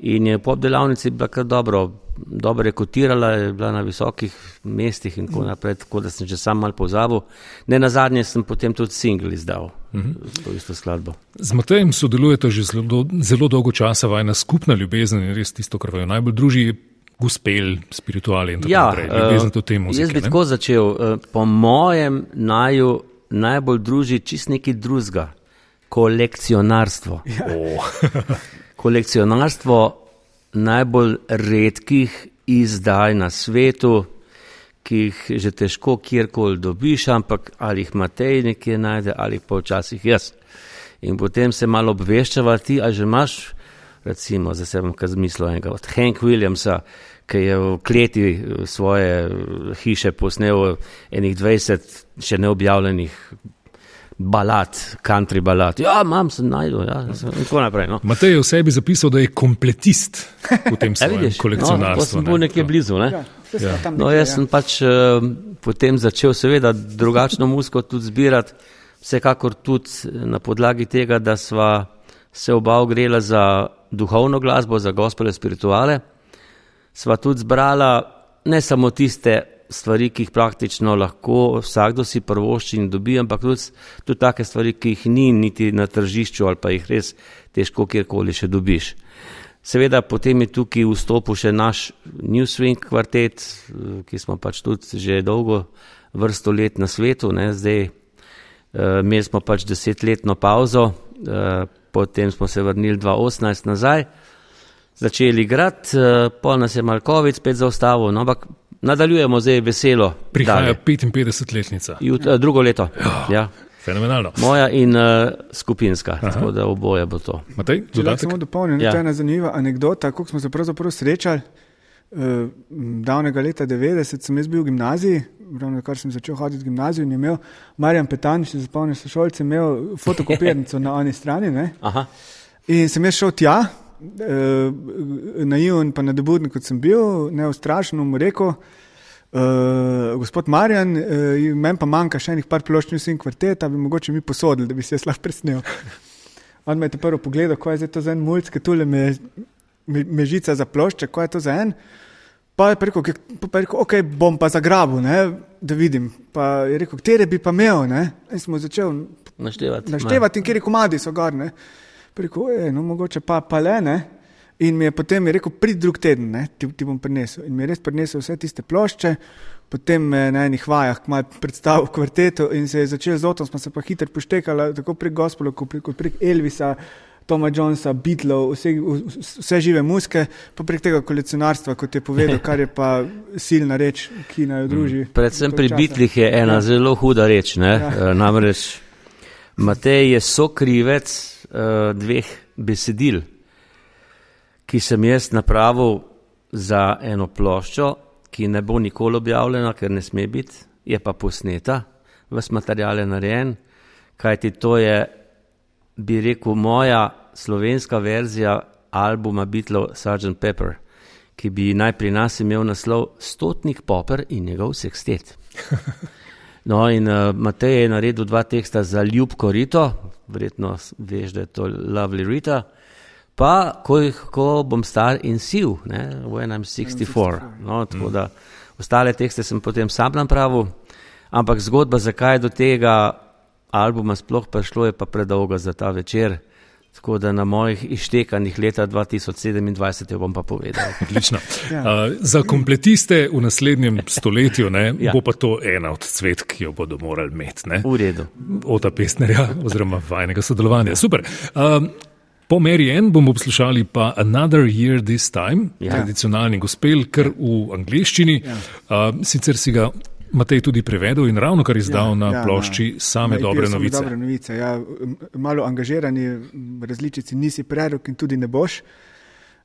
in je pop delavnici bila kar dobro, dobro rekotirala, je bila na visokih mestih in tako naprej, tako da sem že sam mal pozabil. Ne na zadnje sem potem tudi singl izdal, Mhm. to isto skladbo. Z Matejem sodelujete že zelo, zelo dolgo časa, vajna skupna ljubezen je res tisto, kar vaju najbolj druži, je gospel, spirituali in tako Ja, naprej. Ljubezen do te eh, muzike. jaz bi ne? tako začel. eh, Po mojem naju najbolj druži čist nekaj drugega. Kolekcionarstvo. O, Kolekcionarstvo najbolj redkih izdaj na svetu, ki jih že težko kjerkoli dobiš, ampak ali jih Matej nekje najde, ali pa včasih jaz. In potem se malo obveščava ti, a že imaš, recimo, za sebe, kar zmislil enega od Hank Williamsa, ki je v kleti eh, svoje eh, hiše posnel enih 20 še neobjavljenih balad, country balad. Ja, imam, sem najdel, ja, in tako naprej. No. Matej je v sebi zapisal, da je kompletist v tem Ja, svojem no, to kolekcionarstvu. sem bil nekje blizu. Ne? Ja, Ja. tam No, jaz sem pač uh, potem začel seveda drugačno muziko tudi zbirati, vsekakor tudi na podlagi tega, da sva se oba ogrela za duhovno glasbo, za gospele spirituale, sva tudi zbrala ne samo tiste stvari, ki jih praktično lahko vsakdo si prvošči in dobi, ampak tudi, tudi take stvari, ki jih ni niti na tržišču ali pa jih res težko kjerkoli še dobiš. Seveda potem je tukaj vstopil še naš New Swing kvartet, eh, ki smo pač tudi že dolgo vrsto let na svetu, ne, zdaj uh, imeli smo pač desetletno pauzo, uh, potem smo se vrnili 2018 nazaj, začeli igrati, uh, pol nas je Malkovic spet zaustavil, no, ampak nadaljujemo zdaj veselo. Prihaja dalje. 55-letnica. Jut, uh, drugo leto. Ja. Fenomenalno. Moja in uh, skupinska, Aha. tako da oboje bo to. Matej, Če lahko dodatek? samo dopolnim, Ja. to je ena zanimiva anekdota, kako smo se pravzaprav srečali. Uh, davnega leta 90 sem jaz bil v gimnaziji, ravno kar sem začel hoditi v gimnazijo in je imel Marjan Petan, še zapomnim se šolce, imel fotokopirnico na eni strani. Ne? Aha. In sem jaz šel tja, uh, naiven pa nadobudnik, kot sem bil, neustrašen, mu rekel, uh, gospod Marjan, uh, meni pa manjka še enih par plošč in kvarteta, bi mogoče mi posodili, da bi se jaz lahko presnel. On me je prvo pogledal, kaj je zdaj to za en mulj, ki tule me, me, me žica za plošče, kaj je to za en. Pa je rekel, "Ke- pa je rekel ok, bom pa zagrabil, ne, da vidim. Pa je rekel, katere bi pa imel. Ne? In smo začeli Naštevati. naštevati, in kjer komadi so gor. Ne? Pa je rekel, "Ej, no, mogoče pa, pa le ne. In mi je potem je rekel, prid drug teden, ne, ti, ti bom prinesel. In mi je res prinesel vse tiste plošče, potem me na enih vajah kmalo predstavil v kvartetu in se je začel z otom, smo se pa hitro poštekali, tako prek Gospela, kot prek, kot prek Elvisa. Toma Jonesa, Beatlov, vse, vse žive muske, pa prek tega kolekcionarstva, kot je povedal, kar je pa silna reč, ki naj jo druži. Predvsem toliko pri časa. bitlih je ena Ja. zelo huda reč. Ja. Ja. Namreč Matej je sokrivec uh, dveh besedil, ki sem jaz napravil za eno ploščo, ki ne bo nikoli objavljena, ker ne sme biti, je pa posneta, ves material je narejen, kajti to je, bi rekel, moja slovenska verzija albuma Beatlov Sgt. Pepper, ki bi naj pri nas imel naslov Stotnik Popper in njegov sekstet. No, in uh, Matej je naredil dva teksta za Ljubko Rito, verjetno veš, da je to Lovely Rita. Pa, ko, jih- ko bom star in siv, ne, when I'm 64. No, tako da ostale tekste sem potem sam napravil, ampak zgodba, zakaj je do tega albuma sploh prišlo, je pa predolga za ta večer. Tako da na mojih iztekanih leta 2027 jo bom pa povedal. Odlično. Uh, za kompletiste v naslednjem stoletju ne, Ja. bo pa to ena od cvet, ki jo bodo morali imeti. Ne? V redu. Ota pesnerja oziroma vajnega sodelovanja. Super. Um, po Mary Ann bomo poslušali pa Another Year This Time, ja. tradicionalni gospel, kar v angleščini. Ja. Uh, sicer si ga Matej tudi prevedel in ravno kar izdal ja, na ja, plošči same na dobre novice. Dobre novice. Ja, malo angažirani različici nisi prerok in tudi ne boš.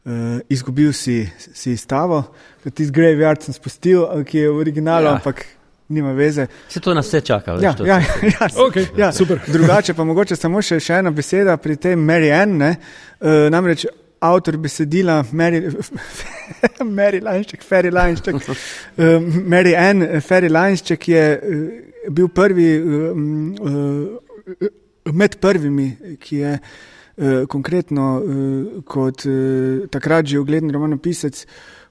Uh, izgubil si, si stavo, tisti Graveyard sem spustil, eh, ki je v originalu, Ja. ja. ampak nima veze. Se to nas vse čaka, veš, Ja, to ja, ja, Okej, ja, super. Drugače pa mogoče samo še, še ena beseda pri tej Mary Ann. Ne? Uh, namreč avtor besedila Mary, Mary Lanšček, Ferry Lanšček, uh, Mary Ann, eh, Ferry Lanšček je uh, bil prvi med prvimi, ki je konkretno kot takrat že ugleden romanopisec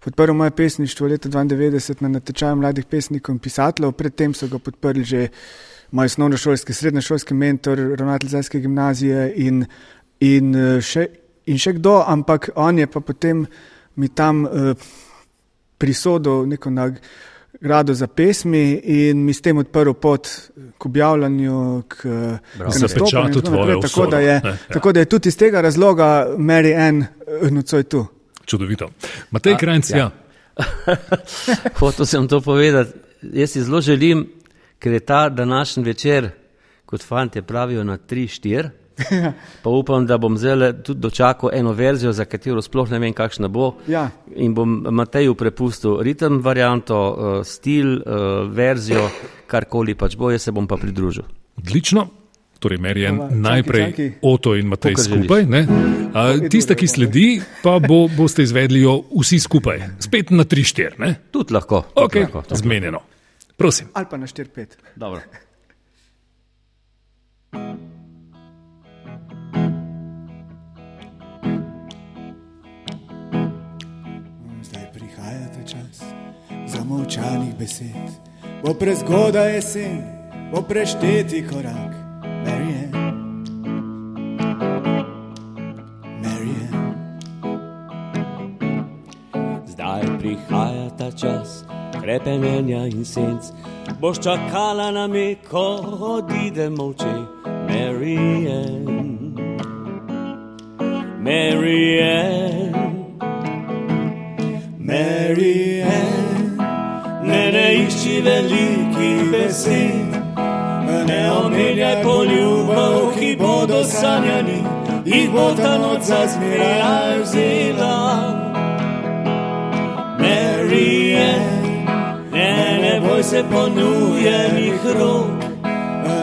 podprl moje pesništvo leta 92 na natečaju mladih pesnikov in pisateljev. Predtem so ga podprli že moj osnovnošolski, srednješolski mentor, ravnatelj Zajske gimnazije in, in, eh, še, in še kdo, ampak on je pa potem mi tam uh, prisodil neko nagrado za pesmi in mi s tem odprl pot k objavljanju, k, k nastopanju tako naprej. Tako, da je, ne, ja. tako da je tudi iz tega razloga Mary Ann eh, nocoj tu. Čudovito. Matej Krajnc, ja. ja. Hotel sem to povedati. Jaz si zelo želim, ker je ta današnji večer, kot fanti pravijo, na 3-4. Pa upam, da bom zdaj tudi dočakal eno verzijo, za katero sploh ne vem, kakšna bo. Ja. In bom Mateju prepustil ritem varianto, uh, stil, uh, verzijo, karkoli pač bo, jaz se bom pa pridružil. Odlično. Torej, Merjen, najprej čakaj. Oto in Matej želiš. skupaj. ne? A, tista, ki sledi, pa bo, boste izvedli jo vsi skupaj. Spet na 3-4. ne? Tudi lahko. tudi Okay, lahko, tudi. zmenjeno. Prosim. Ali pa na 4-5. Dobro. zamolčanih besed. Bo prezgoda jesen, bo prešteti korak. Marian. Marian. Zdaj prihaja ta čas krepenja in senc. Boš čakala na me, ko odide molče, Marian. Marian. Marian. Ne, ne išči velikih besed, ne omenjaj poljubov, ki bodo sanjani, jih bo ta noč zazmeraj vzela. Marian, ne, ne boj se ponujenih rok,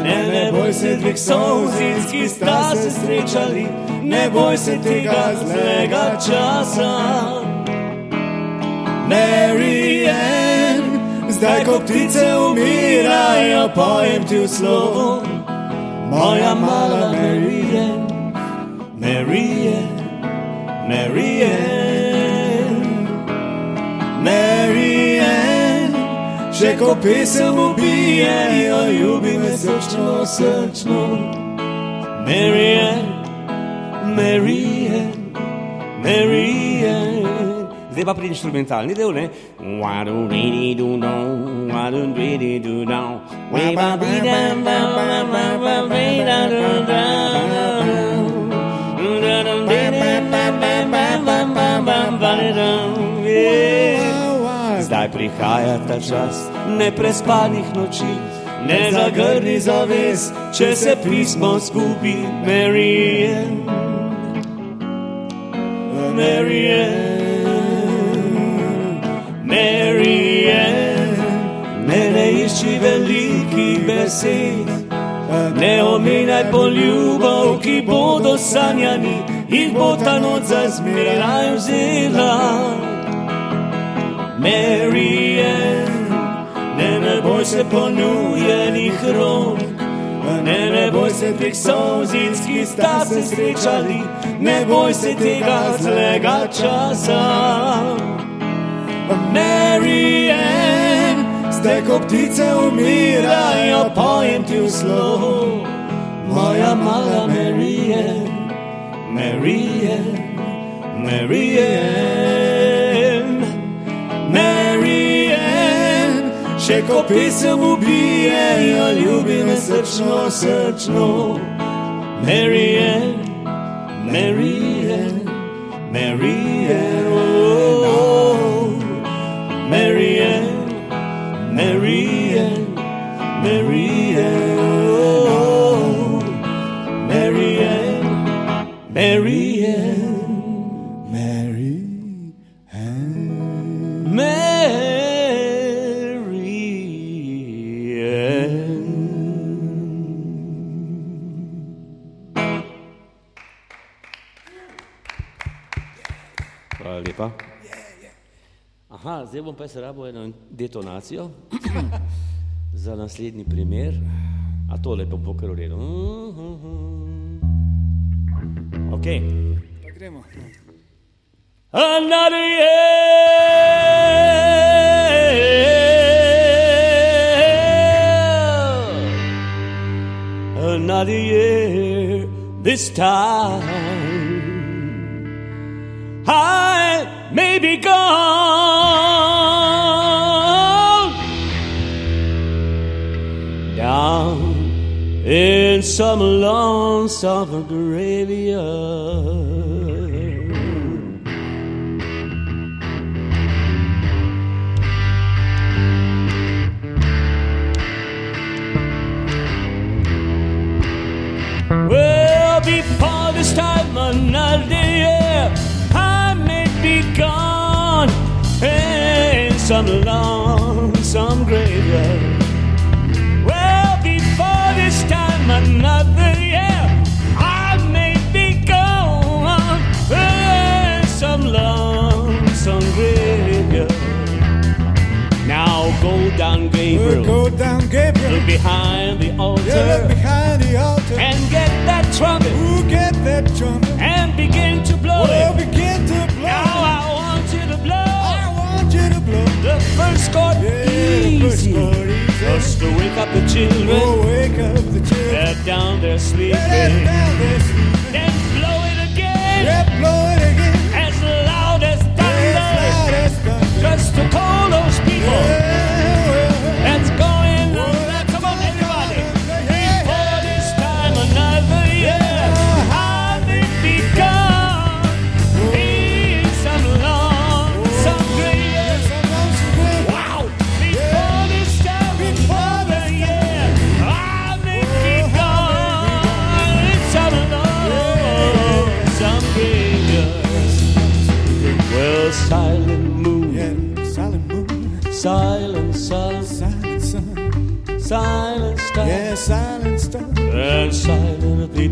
ne, ne boj se dveh solzic, ki sta se srečali, ne boj se tega zlega časa. Marian, zdaj ko ptice umirajo, pojem ti v slovo, moja mala Marian, Marian, Marian. Marian, še ko pesem ubije, jo ljubi me srčno, srčno. Marian, Marian, Marian. Zdaj pa pri instrumentalni del, ne? Zdaj prihaja ta čas neprespanih noči, ne zagrni zaves, če se pismo zgubi, Marian. Marian, Marian, ne, ne išči velikih besed, ne omenjaj poljubov, ki bodo sanjani, jih bo ta noč zazmeraj vzela. Marian, ne, Ne, ne boj se ponujenih rok, ne, ne boj se dveh solzic, ki sta se srečali, ne boj se tega zlega časa. Marianne, zdaj ko ptice umirajo, pojem ti v slovo, moja mala Marianne, Marianne, Marianne, Marianne, še ko pesem ubijejo, ljubi me srčno, srčno, Marianne, Marianne, Marianne, oh, Marianne, Marianne, Marianne, Aha, zdaj bom pa se rabo eno detonacijo za naslednji primer. A tole pa bo kar v redu. Ok. Pa gremo. Another year, another year. This time, I may be gone in some lonesome graveyard. Well, before this time another year, I may be gone in some lonesome graveyard. Go down, Gabriel. Go down Gabriel. Look behind the altar Yeah, look behind the altar. and get that trumpet Who get that trumpet? and begin to blow Oh, it. begin to blow. Now I want you to blow I want you to blow. the first chord Yeah, the first easy, chord easy. just to wake up the children. Oh, wake up the children. They're down there sleeping. that's down there sleeping. Then blow it again Yeah, blow it again. as loud as Yeah, thunder, loud as thunder. just to call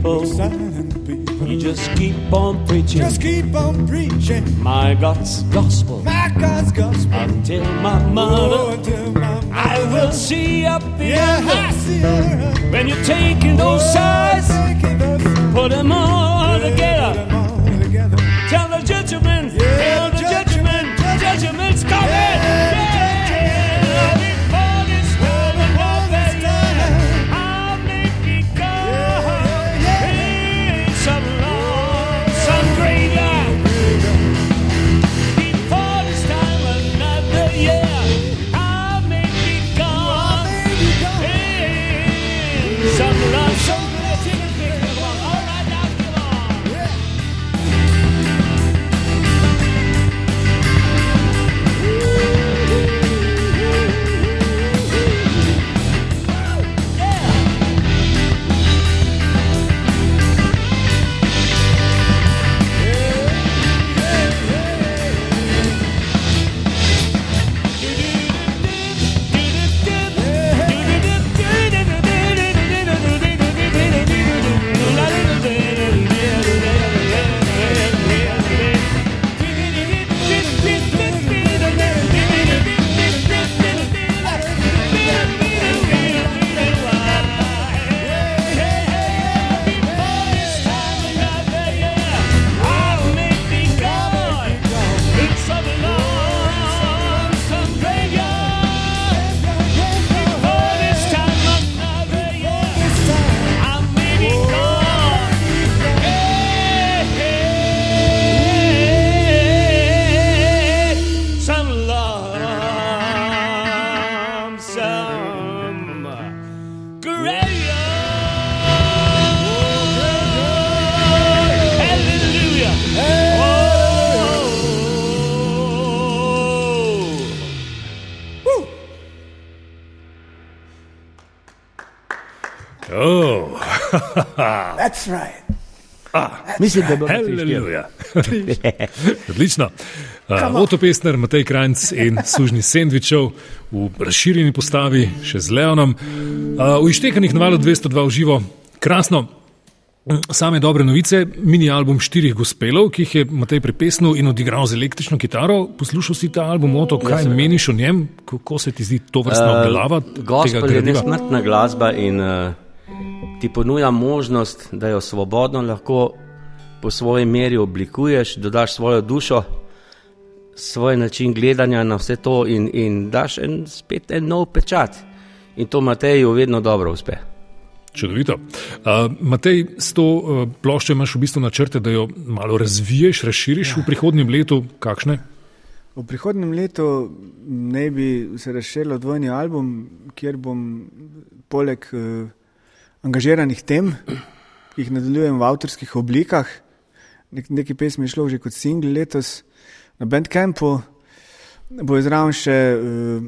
people. Silent people. You just keep on preaching Just keep on preaching. my God's gospel My God's gospel. until my Oh, mother. until my I will see up Yeah, I see her. when you're taking those oh, sides, those put them all Oh. That's right. Mislim, da bo Halleluja. Odlično. Uh, Otopesner, Matej Krajc in sužni sendvičev v razširjeni postavi, še z Leonom. Uh, v ištekanih na valu 202 v živo, krasno. Same dobre novice, mini album štirih gospelov, ki jih je Matej prepesnil in odigral z električno kitaro. Poslušal si ta album, Oto, kaj seveda. meniš o njem, kako se ti zdi to vrstna obdelava? tega Gospel je nesmrtna glasba in uh, ti ponuja možnost, da jo svobodno lahko po svoji meri oblikuješ, dodaš svojo dušo, svoj način gledanja na vse to in, in daš en, spet en nov pečat. In to Mateju vedno dobro uspe. Čudovito. Uh, Matej, s to uh, ploščo imaš v bistvu načrte, da jo malo razviješ, razširiš ja. v prihodnjem letu. Kakšne? V prihodnem letu naj bi se razširil dvojni album, kjer bom poleg uh, angažiranih tem, ki jih nadaljujem v avtorskih oblikah, nek, neki pesmi je šlo že kot single letos na Bandcampu, bo izraven še uh,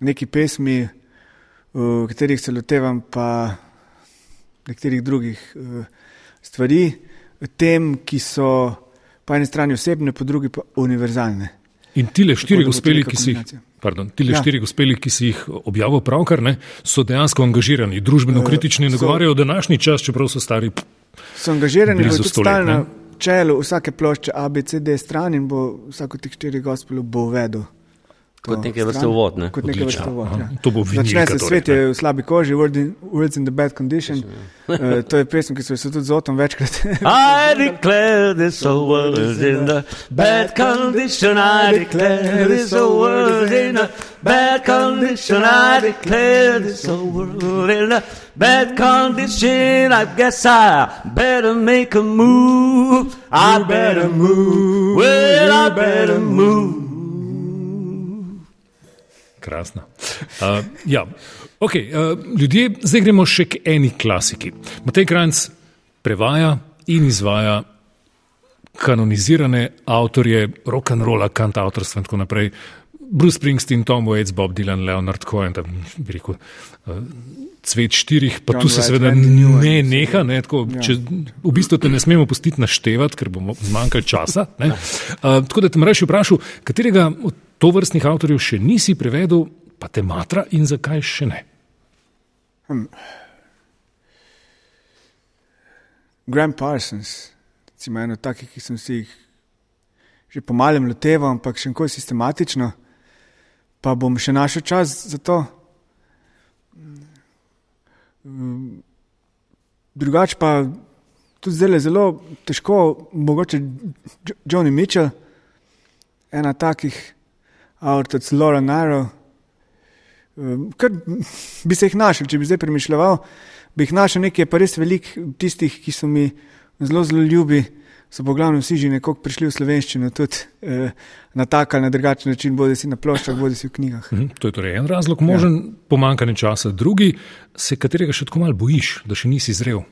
neki pesmi, v katerih se lotevam pa nekaterih drugih uh, stvari, tem, ki so po eni strani osebne, po drugi pa univerzalne. In tile štiri neka ki si jih. Pardon, tile Ja. štiri gospeli, ki si jih objavil pravkar, ne, so dejansko angažirani, družbeno kritični, so- nagovarjajo današnji čas, čeprav so stari. So angažirani, let, stali ne? na čelu vsake plošče ABCD stran in bo vsako teh štirih gospelov bo uvedel. Kot neke vrste uvod, ne? Kot Odlično. vrste uvod. Ja. Začne se torej, svet je v slabi koži, World in, World's in the bad condition. Uh, to je pesem, ki so jo tudi z Otom večkrat. I declare this whole world is in the bad condition. I declare this whole world in a bad condition. I declare this whole world in a bad condition. I guess I better make a move. I better move. Well, I better move. Krasno. Uh, ja. okay, uh, ljudje, zdaj gremo še k eni klasiki. Matej Krajc prevaja in izvaja kanonizirane avtorje rock'n'rolla, kantautorstva in tako naprej. Bruce Springsteen, Tom Waits, Bob Dylan, Leonard Cohen, da bi rekel. Uh, Cvet štirih, pa John tu se seveda ne neha, ne, tako, Ja. če, v bistvu te ne smemo pustiti naštevati, ker bomo zmanjkali časa. ne. Uh, tako da te moraš vprašati, katerega od tovrstnih avtorjev še nisi prevedel, pa te matra in zakaj še ne? Graham Parsons, recimo eno takih, ki sem si jih že po malem loteval, ampak še enkoli sistematično, pa bom še našel čas za to. Drugače pa tudi je zelo težko, mogoče Jo- Johnny Mitchell, ena takih avtorjev, tudi Laura Naro. Kar bi se jih našel, če bi zdaj premišljal, bi jih našel nekaj, pa res velik tistih, ki so mi zelo, zelo ljubi. So po glavnem vsi že nekoliko prišli v slovenščino, tudi eh, na tak ali na drugačen način, bodi si na ploščah, bodi si v knjigah. Mhm, To je torej en razlog, možen ja. pomankanje časa, drugi, se katerega še tako malo bojiš, da še nisi zrel.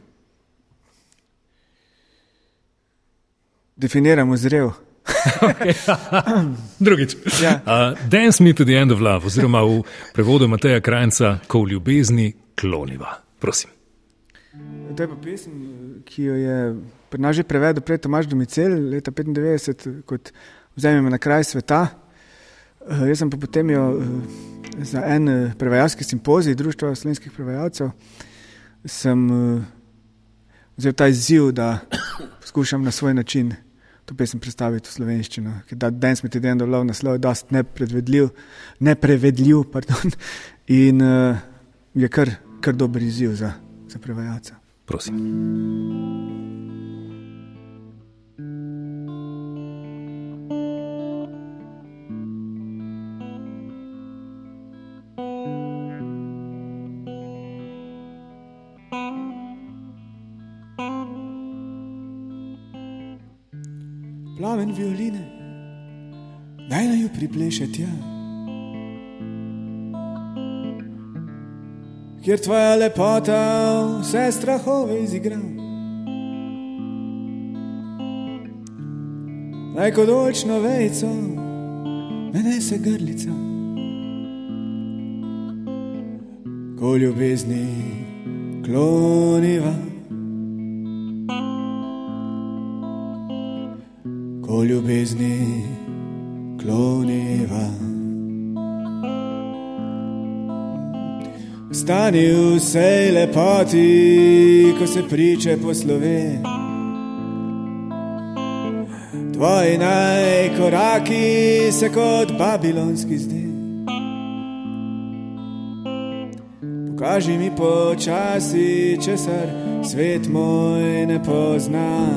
Definiramo zrel. Drugič. Ja. Uh, Dance me to the end of love, oziroma v prevodu Mateja Krajca, ko v ljubezni kloniva. Prosim. To je pa pesem, ki jo je pri nas že prevedel prej Tomaž Domicel leta 95 kot Vzemi me na kraj sveta. Eh, Jaz sem pa potem jo eh, za en eh, prevajalski simpozij Društva slovenskih prevajalcev sem vzel ta izziv, da poskušam na svoj način to pesem predstaviti v slovenščino. Da to the end of love naslov je dost nepredvedljiv, neprevedljiv, pardon, in uh, je kar, kar dober izziv za, za prevajalca. Prosim. plamen violine, naj naj jo pripleše tja. Kjer tvoja lepota vse strahove izigra. Naj kot očno vejco, mene se grlica. Ko ljubezni kloniva. Ko ljubezni kloniva. Stani vsej lepoti, ko se priče po Sloveniji. Tvoji najkoraki se kot babilonski zdi. Pokaži mi počasi, česar svet moj ne pozna,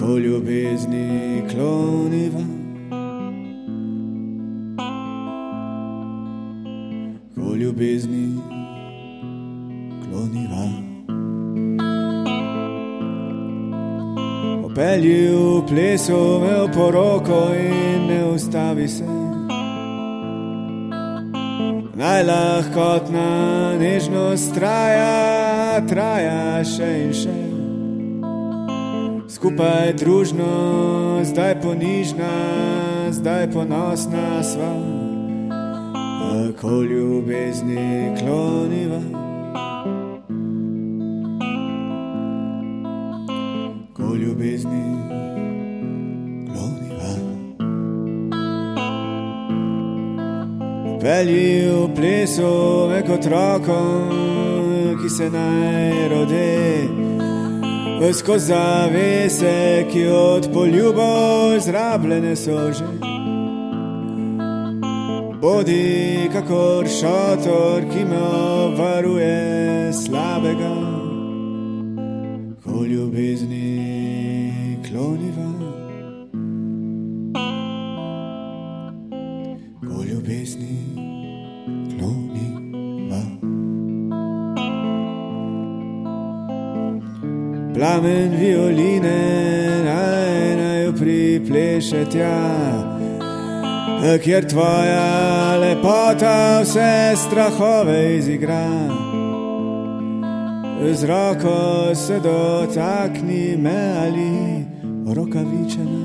ko ljubezni kloniva. Ljubezni kloniva. Pelji v plesu, me v poroko in ne ustavi se. Najlahkotna nežnost traja, traja še in še. Skupaj družno, zdaj ponižna, zdaj ponosna sva, ko ljubezni kloniva. Ko ljubezni kloniva. Pelji v plesu, me kot roko, ki se naj rode. Skozi zavese, ki od poljubov zrabljene so že. Bodi kakor šotor, ki me varuje slabega, ko ljubezni kloniva. Ko ljubezni kloniva. Plamen violine naj naj jo pripleše tja, kjer tvoja lepota vse strahove izigra. Z roko se dotakni me ali rokavičena,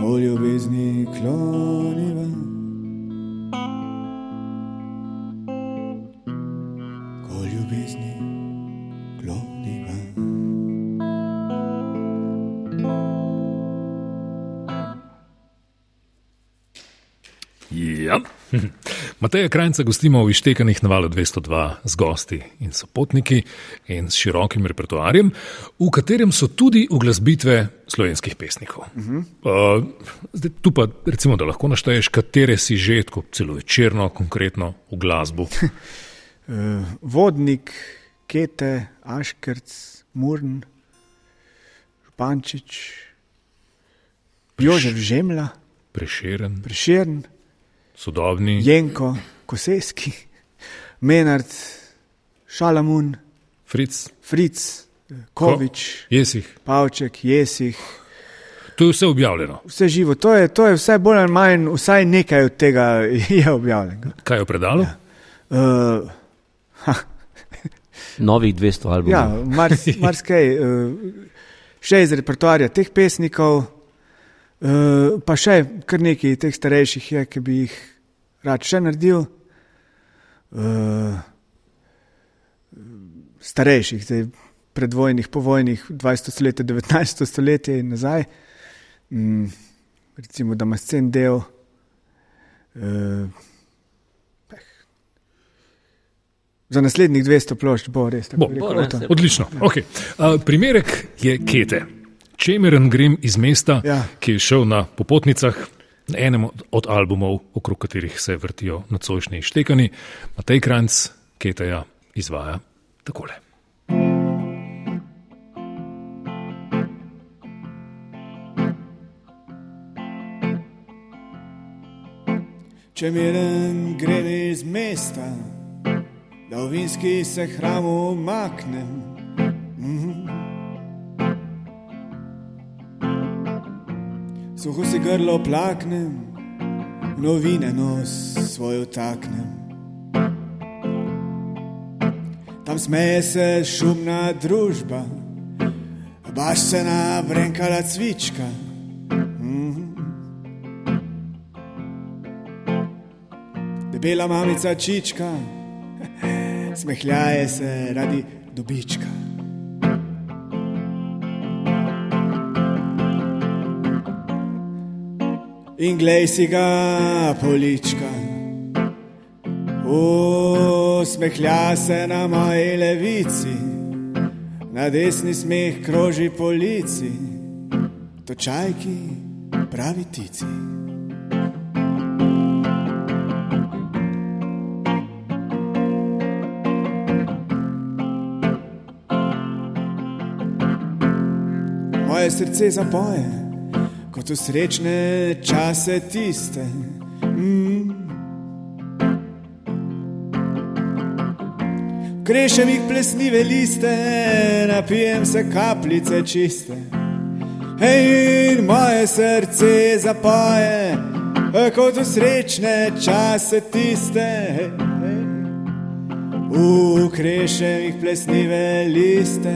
ko ljubezni kloniva. Mateja Krajnca gostimo v Ištekanih na valu 202 z gosti in sopotniki in s širokim repertoarjem, v katerem so tudi uglasbitve slovenskih pesnikov. Uh -huh. uh, zdaj, tu pa recimo, da lahko našteješ, katere si že, tako celo večerno, konkretno v glasbu. uh, vodnik, Kete, Aškrc, Murn, Župančič, Jožef Žemla, Preširen, Prešern, sodobni. Jenko, Koseski, Menard, Šalamun, Fric, Fric, Kovič, Jesih. Pavček, Jesih. To je vse objavljeno. Vse živo, to je, to je vse bolj ali manj, vsaj nekaj od tega je objavljeno. Kaj je v predalu? Ja. Uh, Novih 200 albumov. Ja, mars, marsikaj, uh, še iz repertoarja teh pesnikov, uh, pa še kar nekaj teh starejših je, ki bi jih rad še naredil. Uh, starejših, zdaj predvojnih, povojnih, 20. stoletje, 19. stoletje in nazaj. Mm, recimo, da ima scen del. Uh, Za naslednjih 200 plošč bo res tako. Bo, rekel, bo, ne, to. se- Odlično. Okay. Uh, primerek je Kete. Čemeren grem iz mesta, Ja. ki je šel na popotnicah, na enem od, albumov, okrog katerih se vrtijo nocojšnji štekani. Matej Kranc, Keteja, izvaja takole. Če miren grem iz mesta, da v vinski se hramu umaknem. Mhm. Suho si grlo plaknem, novine nos svojo taknem. Tam smeje se šumna družba, baš se nabrenkala cvička. Debela mamica čička smehljaje se radi dobička. In glej si ga polička, usmehlja se na moji levici, na desni smeh kroži po lici, točajki pravi tici. Moje srce zapoje, kot v srečne čase tiste. Mm. Kreševih plesnive liste, napijem se kapljice čiste. Hej, in moje srce zapoje, kot v srečne čase tiste. V kreševih plesnive liste,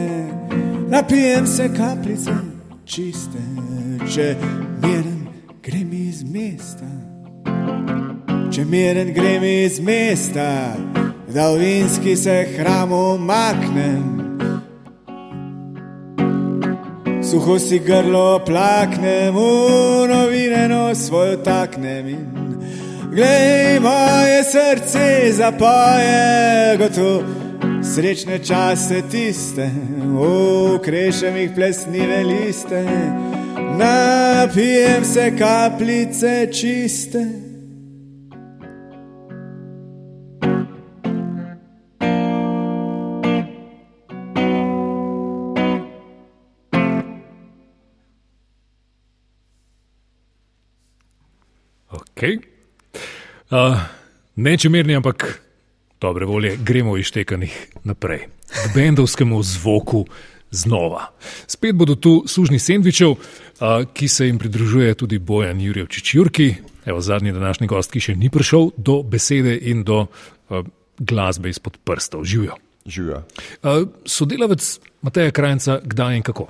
napijem se kapljice čiste, če miren grem iz mesta. Če miren grem iz mesta, da v vinski se hramu maknem. Suho si grlo plaknem, v novineno svojo taknem in glej, moje srce zapoje, gotovo srečne čase tiste, v krešemih plesnive liste, napijem se kapljice čiste. Okay. Uh, Nečemerni, ampak dobre volje, gremo iztekanih naprej. K bendovskemu zvoku znova. Spet bodo tu sužni sendvičev, ki se jim pridružuje tudi Bojan Jurjevčič Jurki. Evo, zadnji današnji gost, ki še ni prišel do besede in do glasbe izpod prstov. Živijo. Živijo. Sodelavec Mateja Krajnca, kdaj in kako?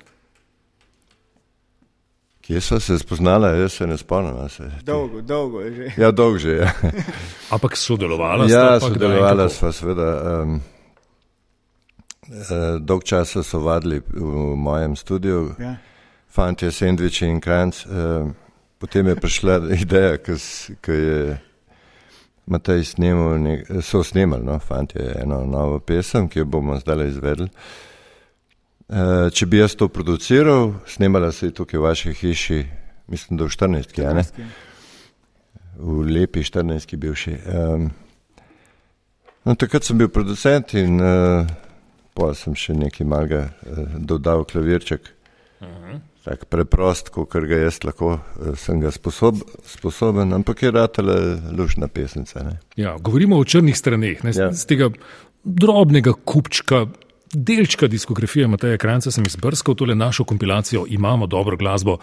Kje so se spoznala, jaz se ne spomnim. Se. Dolgo, dolgo je že. Ja, dolgo že. Ja, Ampak sodelovala ja kdaj in sodelovala sva seveda. Um, uh, dolg časa so vadili v mojem studiu, Ja. Fantje, sendviči in kranc. Uh, potem je prišla ideja, ki je Matej snemal, nek, so snemali, no, fantje, eno novo pesem, ki jo bomo zdaj izvedli. Uh, če bi jaz to produciral, snemala se je tukaj v vaši hiši, mislim, da v 14. Ja, ne? v lepi 14. bivši. Um, no, takrat sem bil producent in uh, pa sem še nekaj malega uh, dodal klavirček. Tak preprost, kot ga jaz lahko, uh, sem ga sposob, sposoben, ampak je ratela lušna pesnica. Ne? Ja, govorimo o črnih straneh, ne, ja. z tega drobnega kupčka. Delčka diskografije Mateja Kranca sem izbrskal, tole našo kompilacijo Imamo dobro glasbo,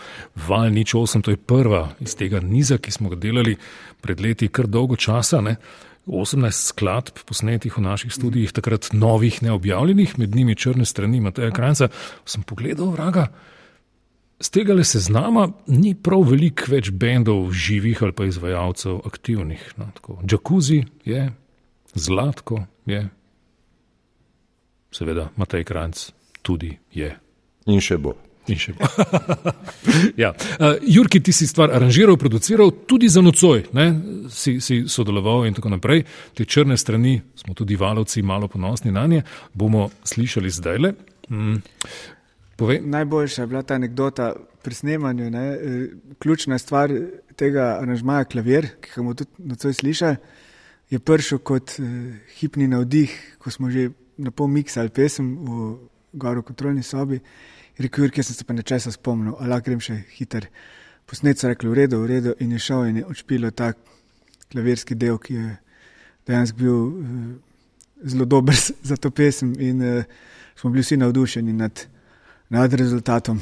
Val nič 8, to je prva iz tega niza, ki smo ga delali pred leti kar dolgo časa. Ne. 18 skladb posnetih v naših studijih, takrat novih, neobjavljenih, med njimi črne strani Mateja Kranca. Sem pogledal, vraga, z tega le seznama ni prav veliko več bendov živih ali pa izvajalcev aktivnih. No, tako. Jacuzzi je, Zlatko je, seveda Matej Kranc tudi je. In še bo. In še bo. ja. uh, Jurki, ti si stvar aranžiral, produciral, tudi za nocoj, ne? si, si sodeloval in tako naprej. Te črne strani smo tudi valovci malo ponosni na nje, bomo slišali zdaj le. Mm. Povej, Najboljša je bila ta anekdota pri snemanju. Ne? eh, Ključna stvar tega aranžmaja klavir, ki ga bomo tudi nocoj slišali, je prišel kot eh, hipni navdih, ko smo že na pol miksali pesem v goro kontrolni sobi. Je Rekel, ker sem se pa nečesa spomnil, ali lahko grem še hiter. Posnet so rekli, v redu, v redu, in je šel in je odšpilo ta klavirski del, ki je dejansko bil eh, zelo dober za to pesem, in eh, smo bili vsi navdušeni nad, nad rezultatom.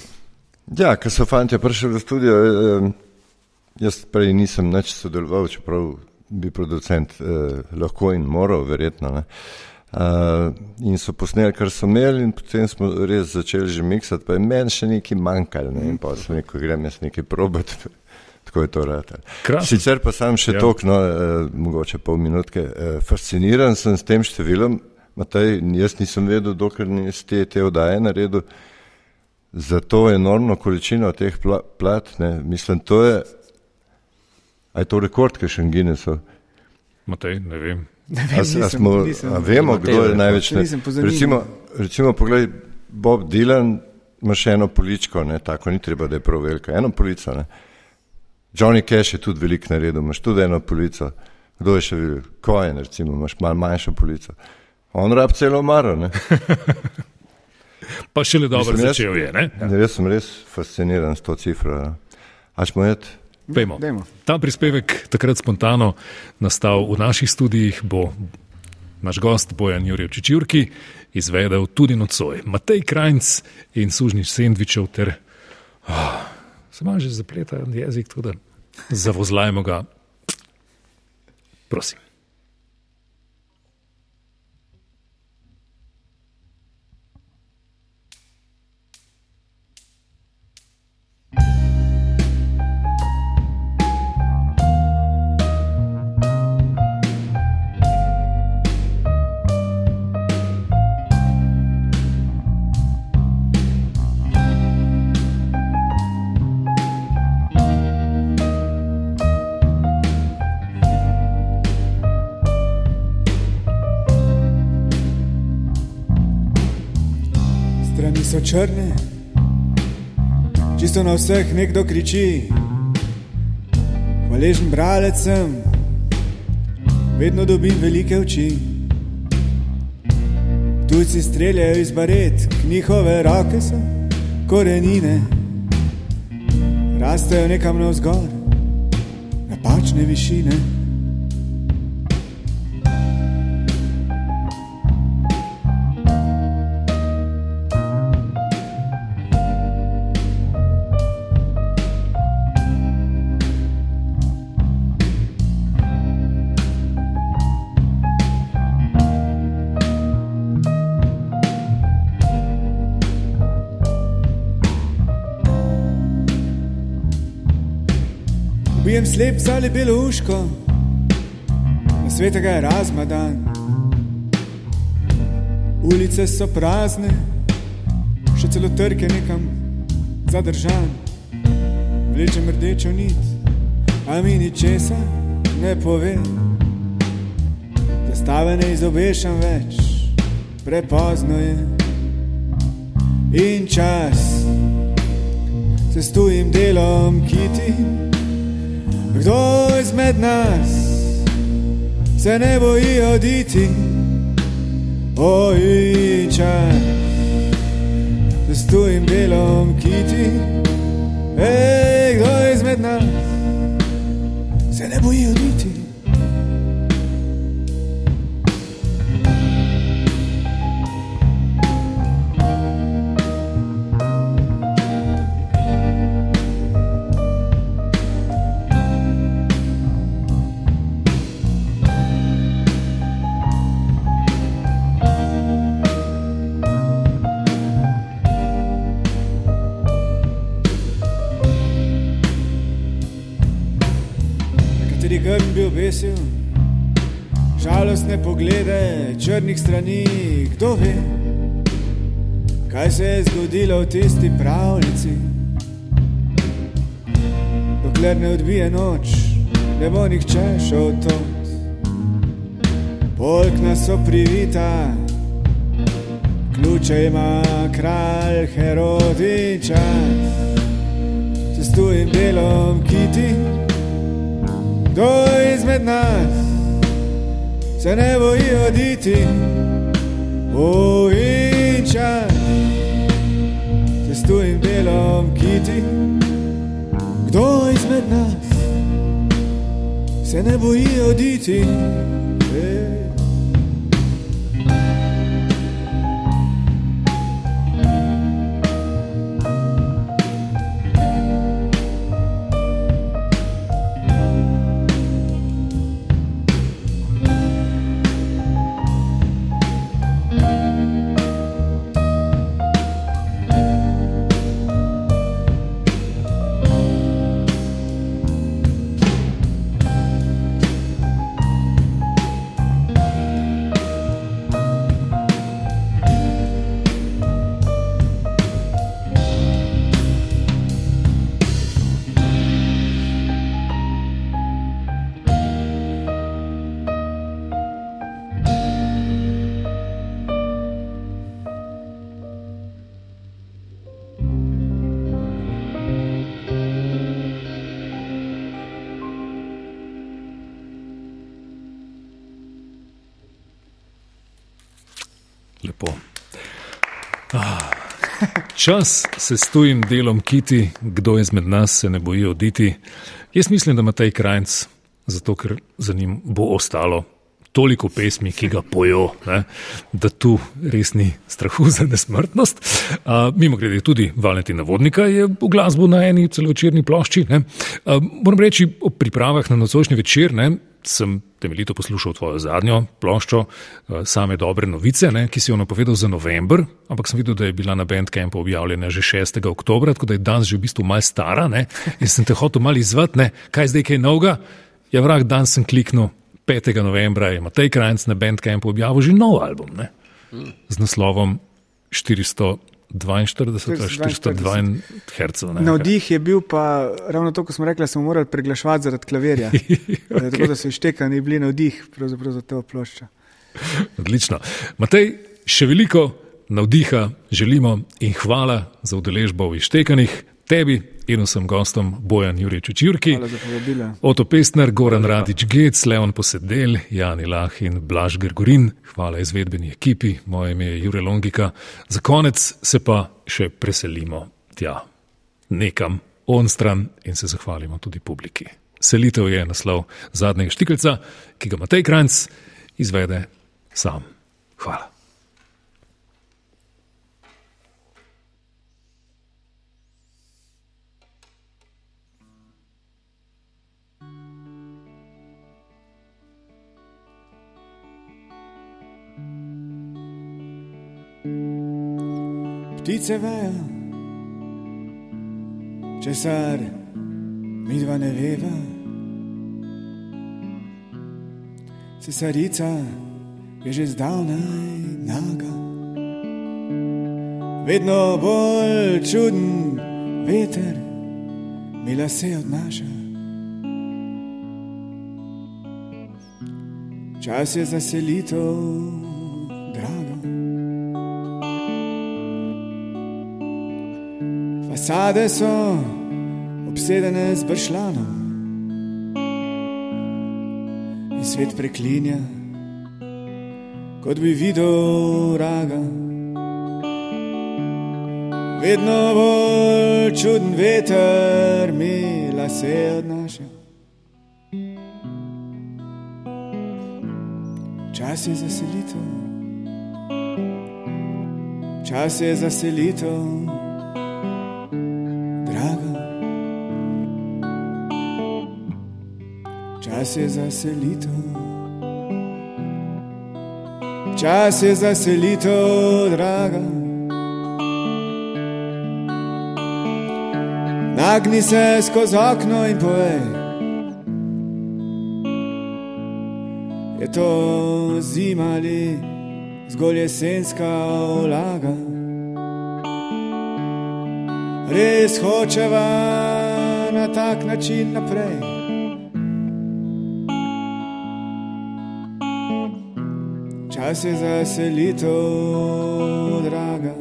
Ja, ko so fanti prišli v studio, eh, jaz prej nisem nič sodeloval, čeprav bi producent eh, lahko in moral, verjetno. Ne. Uh, in so posneli, kar so imeli, in potem smo res začeli že miksati, pa je meni še nekaj manjkalo. Ne, in pa sem rekel, grem jaz nekaj probati. Tako je to rad. Sicer pa sam še Ja. ja. tok, no, eh, mogoče pol minutke, eh, fasciniran sem s tem številom Matej, jaz nisem vedel, dokler nisi te, te odaje naredil, za to enormno količino teh pla, plat, ne, mislim, to je, a je to rekord, ki še en Guinnessov. Matej, ne vem. Ne A, s- a smo, a vemo, kdo je največ. Nisem Ne? Recimo, recimo poglej, Bob Dylan ima še eno poličko, ne, tako ni treba, da je prav velika, eno polico. Ne. Johnny Cash je tudi velik naredil, imaš tudi eno polico. Kdo je še videl? Cohen, recimo, imaš malo manjšo polico. On rab celo maro, Pa šele dobro Mislim, jaz- začel je, ne? Ne, Jaz sem res fasciniran s to cifro. ne. A smo jed? Vemo. Dajmo. Ta prispevek, takrat spontano nastal v naših studijih, bo naš gost Bojan Jurjev Čičurki izvedel tudi nocoj. Matej Krajnc in sužnič sendvičev ter oh, se ima že zapleta jezik, tudi zavozlajmo ga. Prosim. Črne, čisto na vseh nekdo kriči. Hvaležen bralec sem, vedno dobim velike oči. Tujci streljajo iz baret, njihove roke so korenine, rastejo nekam navzgor, napačne višine. Ubijem slep ali belo uško, na svetega je razmadan. Ulice so prazne, še celo trg je nekam zadržan. Vlečem rdečo nit, a mi ničesa ne pove. Zastave ne izobešam več, prepozno je. In čas se s tujim delom kiti. Kdo izmed nas se ne boji oditi? Oj, čas, da s tujim delom kiti. Ej, kdo izmed nas se ne boji oditi? Črnih strani, kdo ve, kaj se je zgodilo v tisti pravljici. Dokler ne odbije noč, ne bo nihče šel tot. Polkna so privita, ključe ima kralj Herod in čas, se s tujim delom kiti. Kdo izmed nas se ne boji oditi, o in čas, se s tujim delom kiti. Kdo izmed nas se ne boji oditi? Čas se s tujim delom kiti, kdo izmed nas se ne boji oditi. Jaz mislim, da ima taj krajc, zato ker za njim bo ostalo toliko pesmi, ki ga pojo, ne, da tu res ni strahu za nesmrtnost. Uh, mimo grede, tudi Valentina Vodnika je v glasbu na eni celovečerni plošči. Uh, moram reči, o pripravah na nocojšnji večer ne, sem temeljito poslušal tvojo zadnjo ploščo, uh, same dobre novice, ne, ki si jo napovedal za november, ampak sem videl, da je bila na Bandcampu objavljena že 6. oktober, tako da je danes že v bistvu mal stara ne, in sem te hotel mal izvati, kaj zdaj kaj novega. Ja, vrag dan sem kliknil, 5. novembra je Matej Krajnc na Bandcampu objavil že nov album ne? z naslovom 442 ali 402 Hz. Navdih je bil pa ravno to, ko smo rekli, da smo morali preglaševati zaradi klavirja. okay. Tako da so ištekani bili navdih za to ploščo. Odlično. Matej, še veliko navdiha želimo in hvala za udeležbo v ištekanih tebi in vsem gostom Bojan Jurič Čirki, Oto Pestner, Goran Radič Gec, Leon Posedel, Jani Lah in Blaž Grgorin. Hvala izvedbeni ekipi, moje ime je Jure Longika. Za konec se pa še preselimo tja, nekam on stran in se zahvalimo tudi publiki. Selitev je naslov zadnjega štikelca, ki ga Matej Kranc izvede sam. Hvala. Ptice vejo, česar mi dva ne veva. Cesarica je že zdavnaj naga, vedno bolj čuden veter mi lase odnaša. Čas je za selitev. Fasade so obsedene z bršljanom in svet preklinja, kot bi videl raga. Vedno bolj čuden veter mi lase odnaša. Čas je za selitev, čas je za Čas je za selitev, čas je za selitev, draga. Nagni se skozi okno in povej, je to zima ali zgolj jesenska vlaga. Res hočeva na tak način naprej. Čas je za selitev, draga.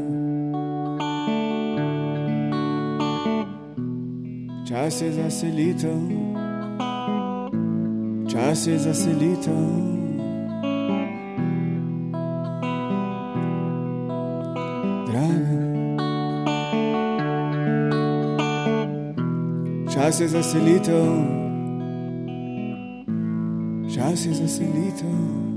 Čas je za selitev, čas je za selitev. Čas je za selitev, čas je za selitev.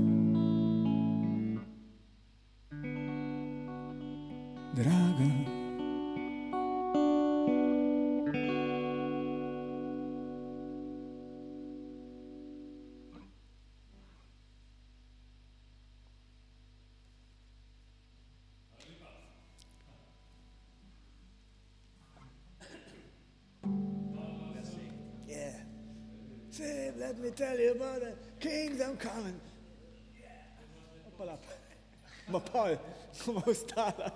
coming. Opa lá. Uma Paula, como está lá?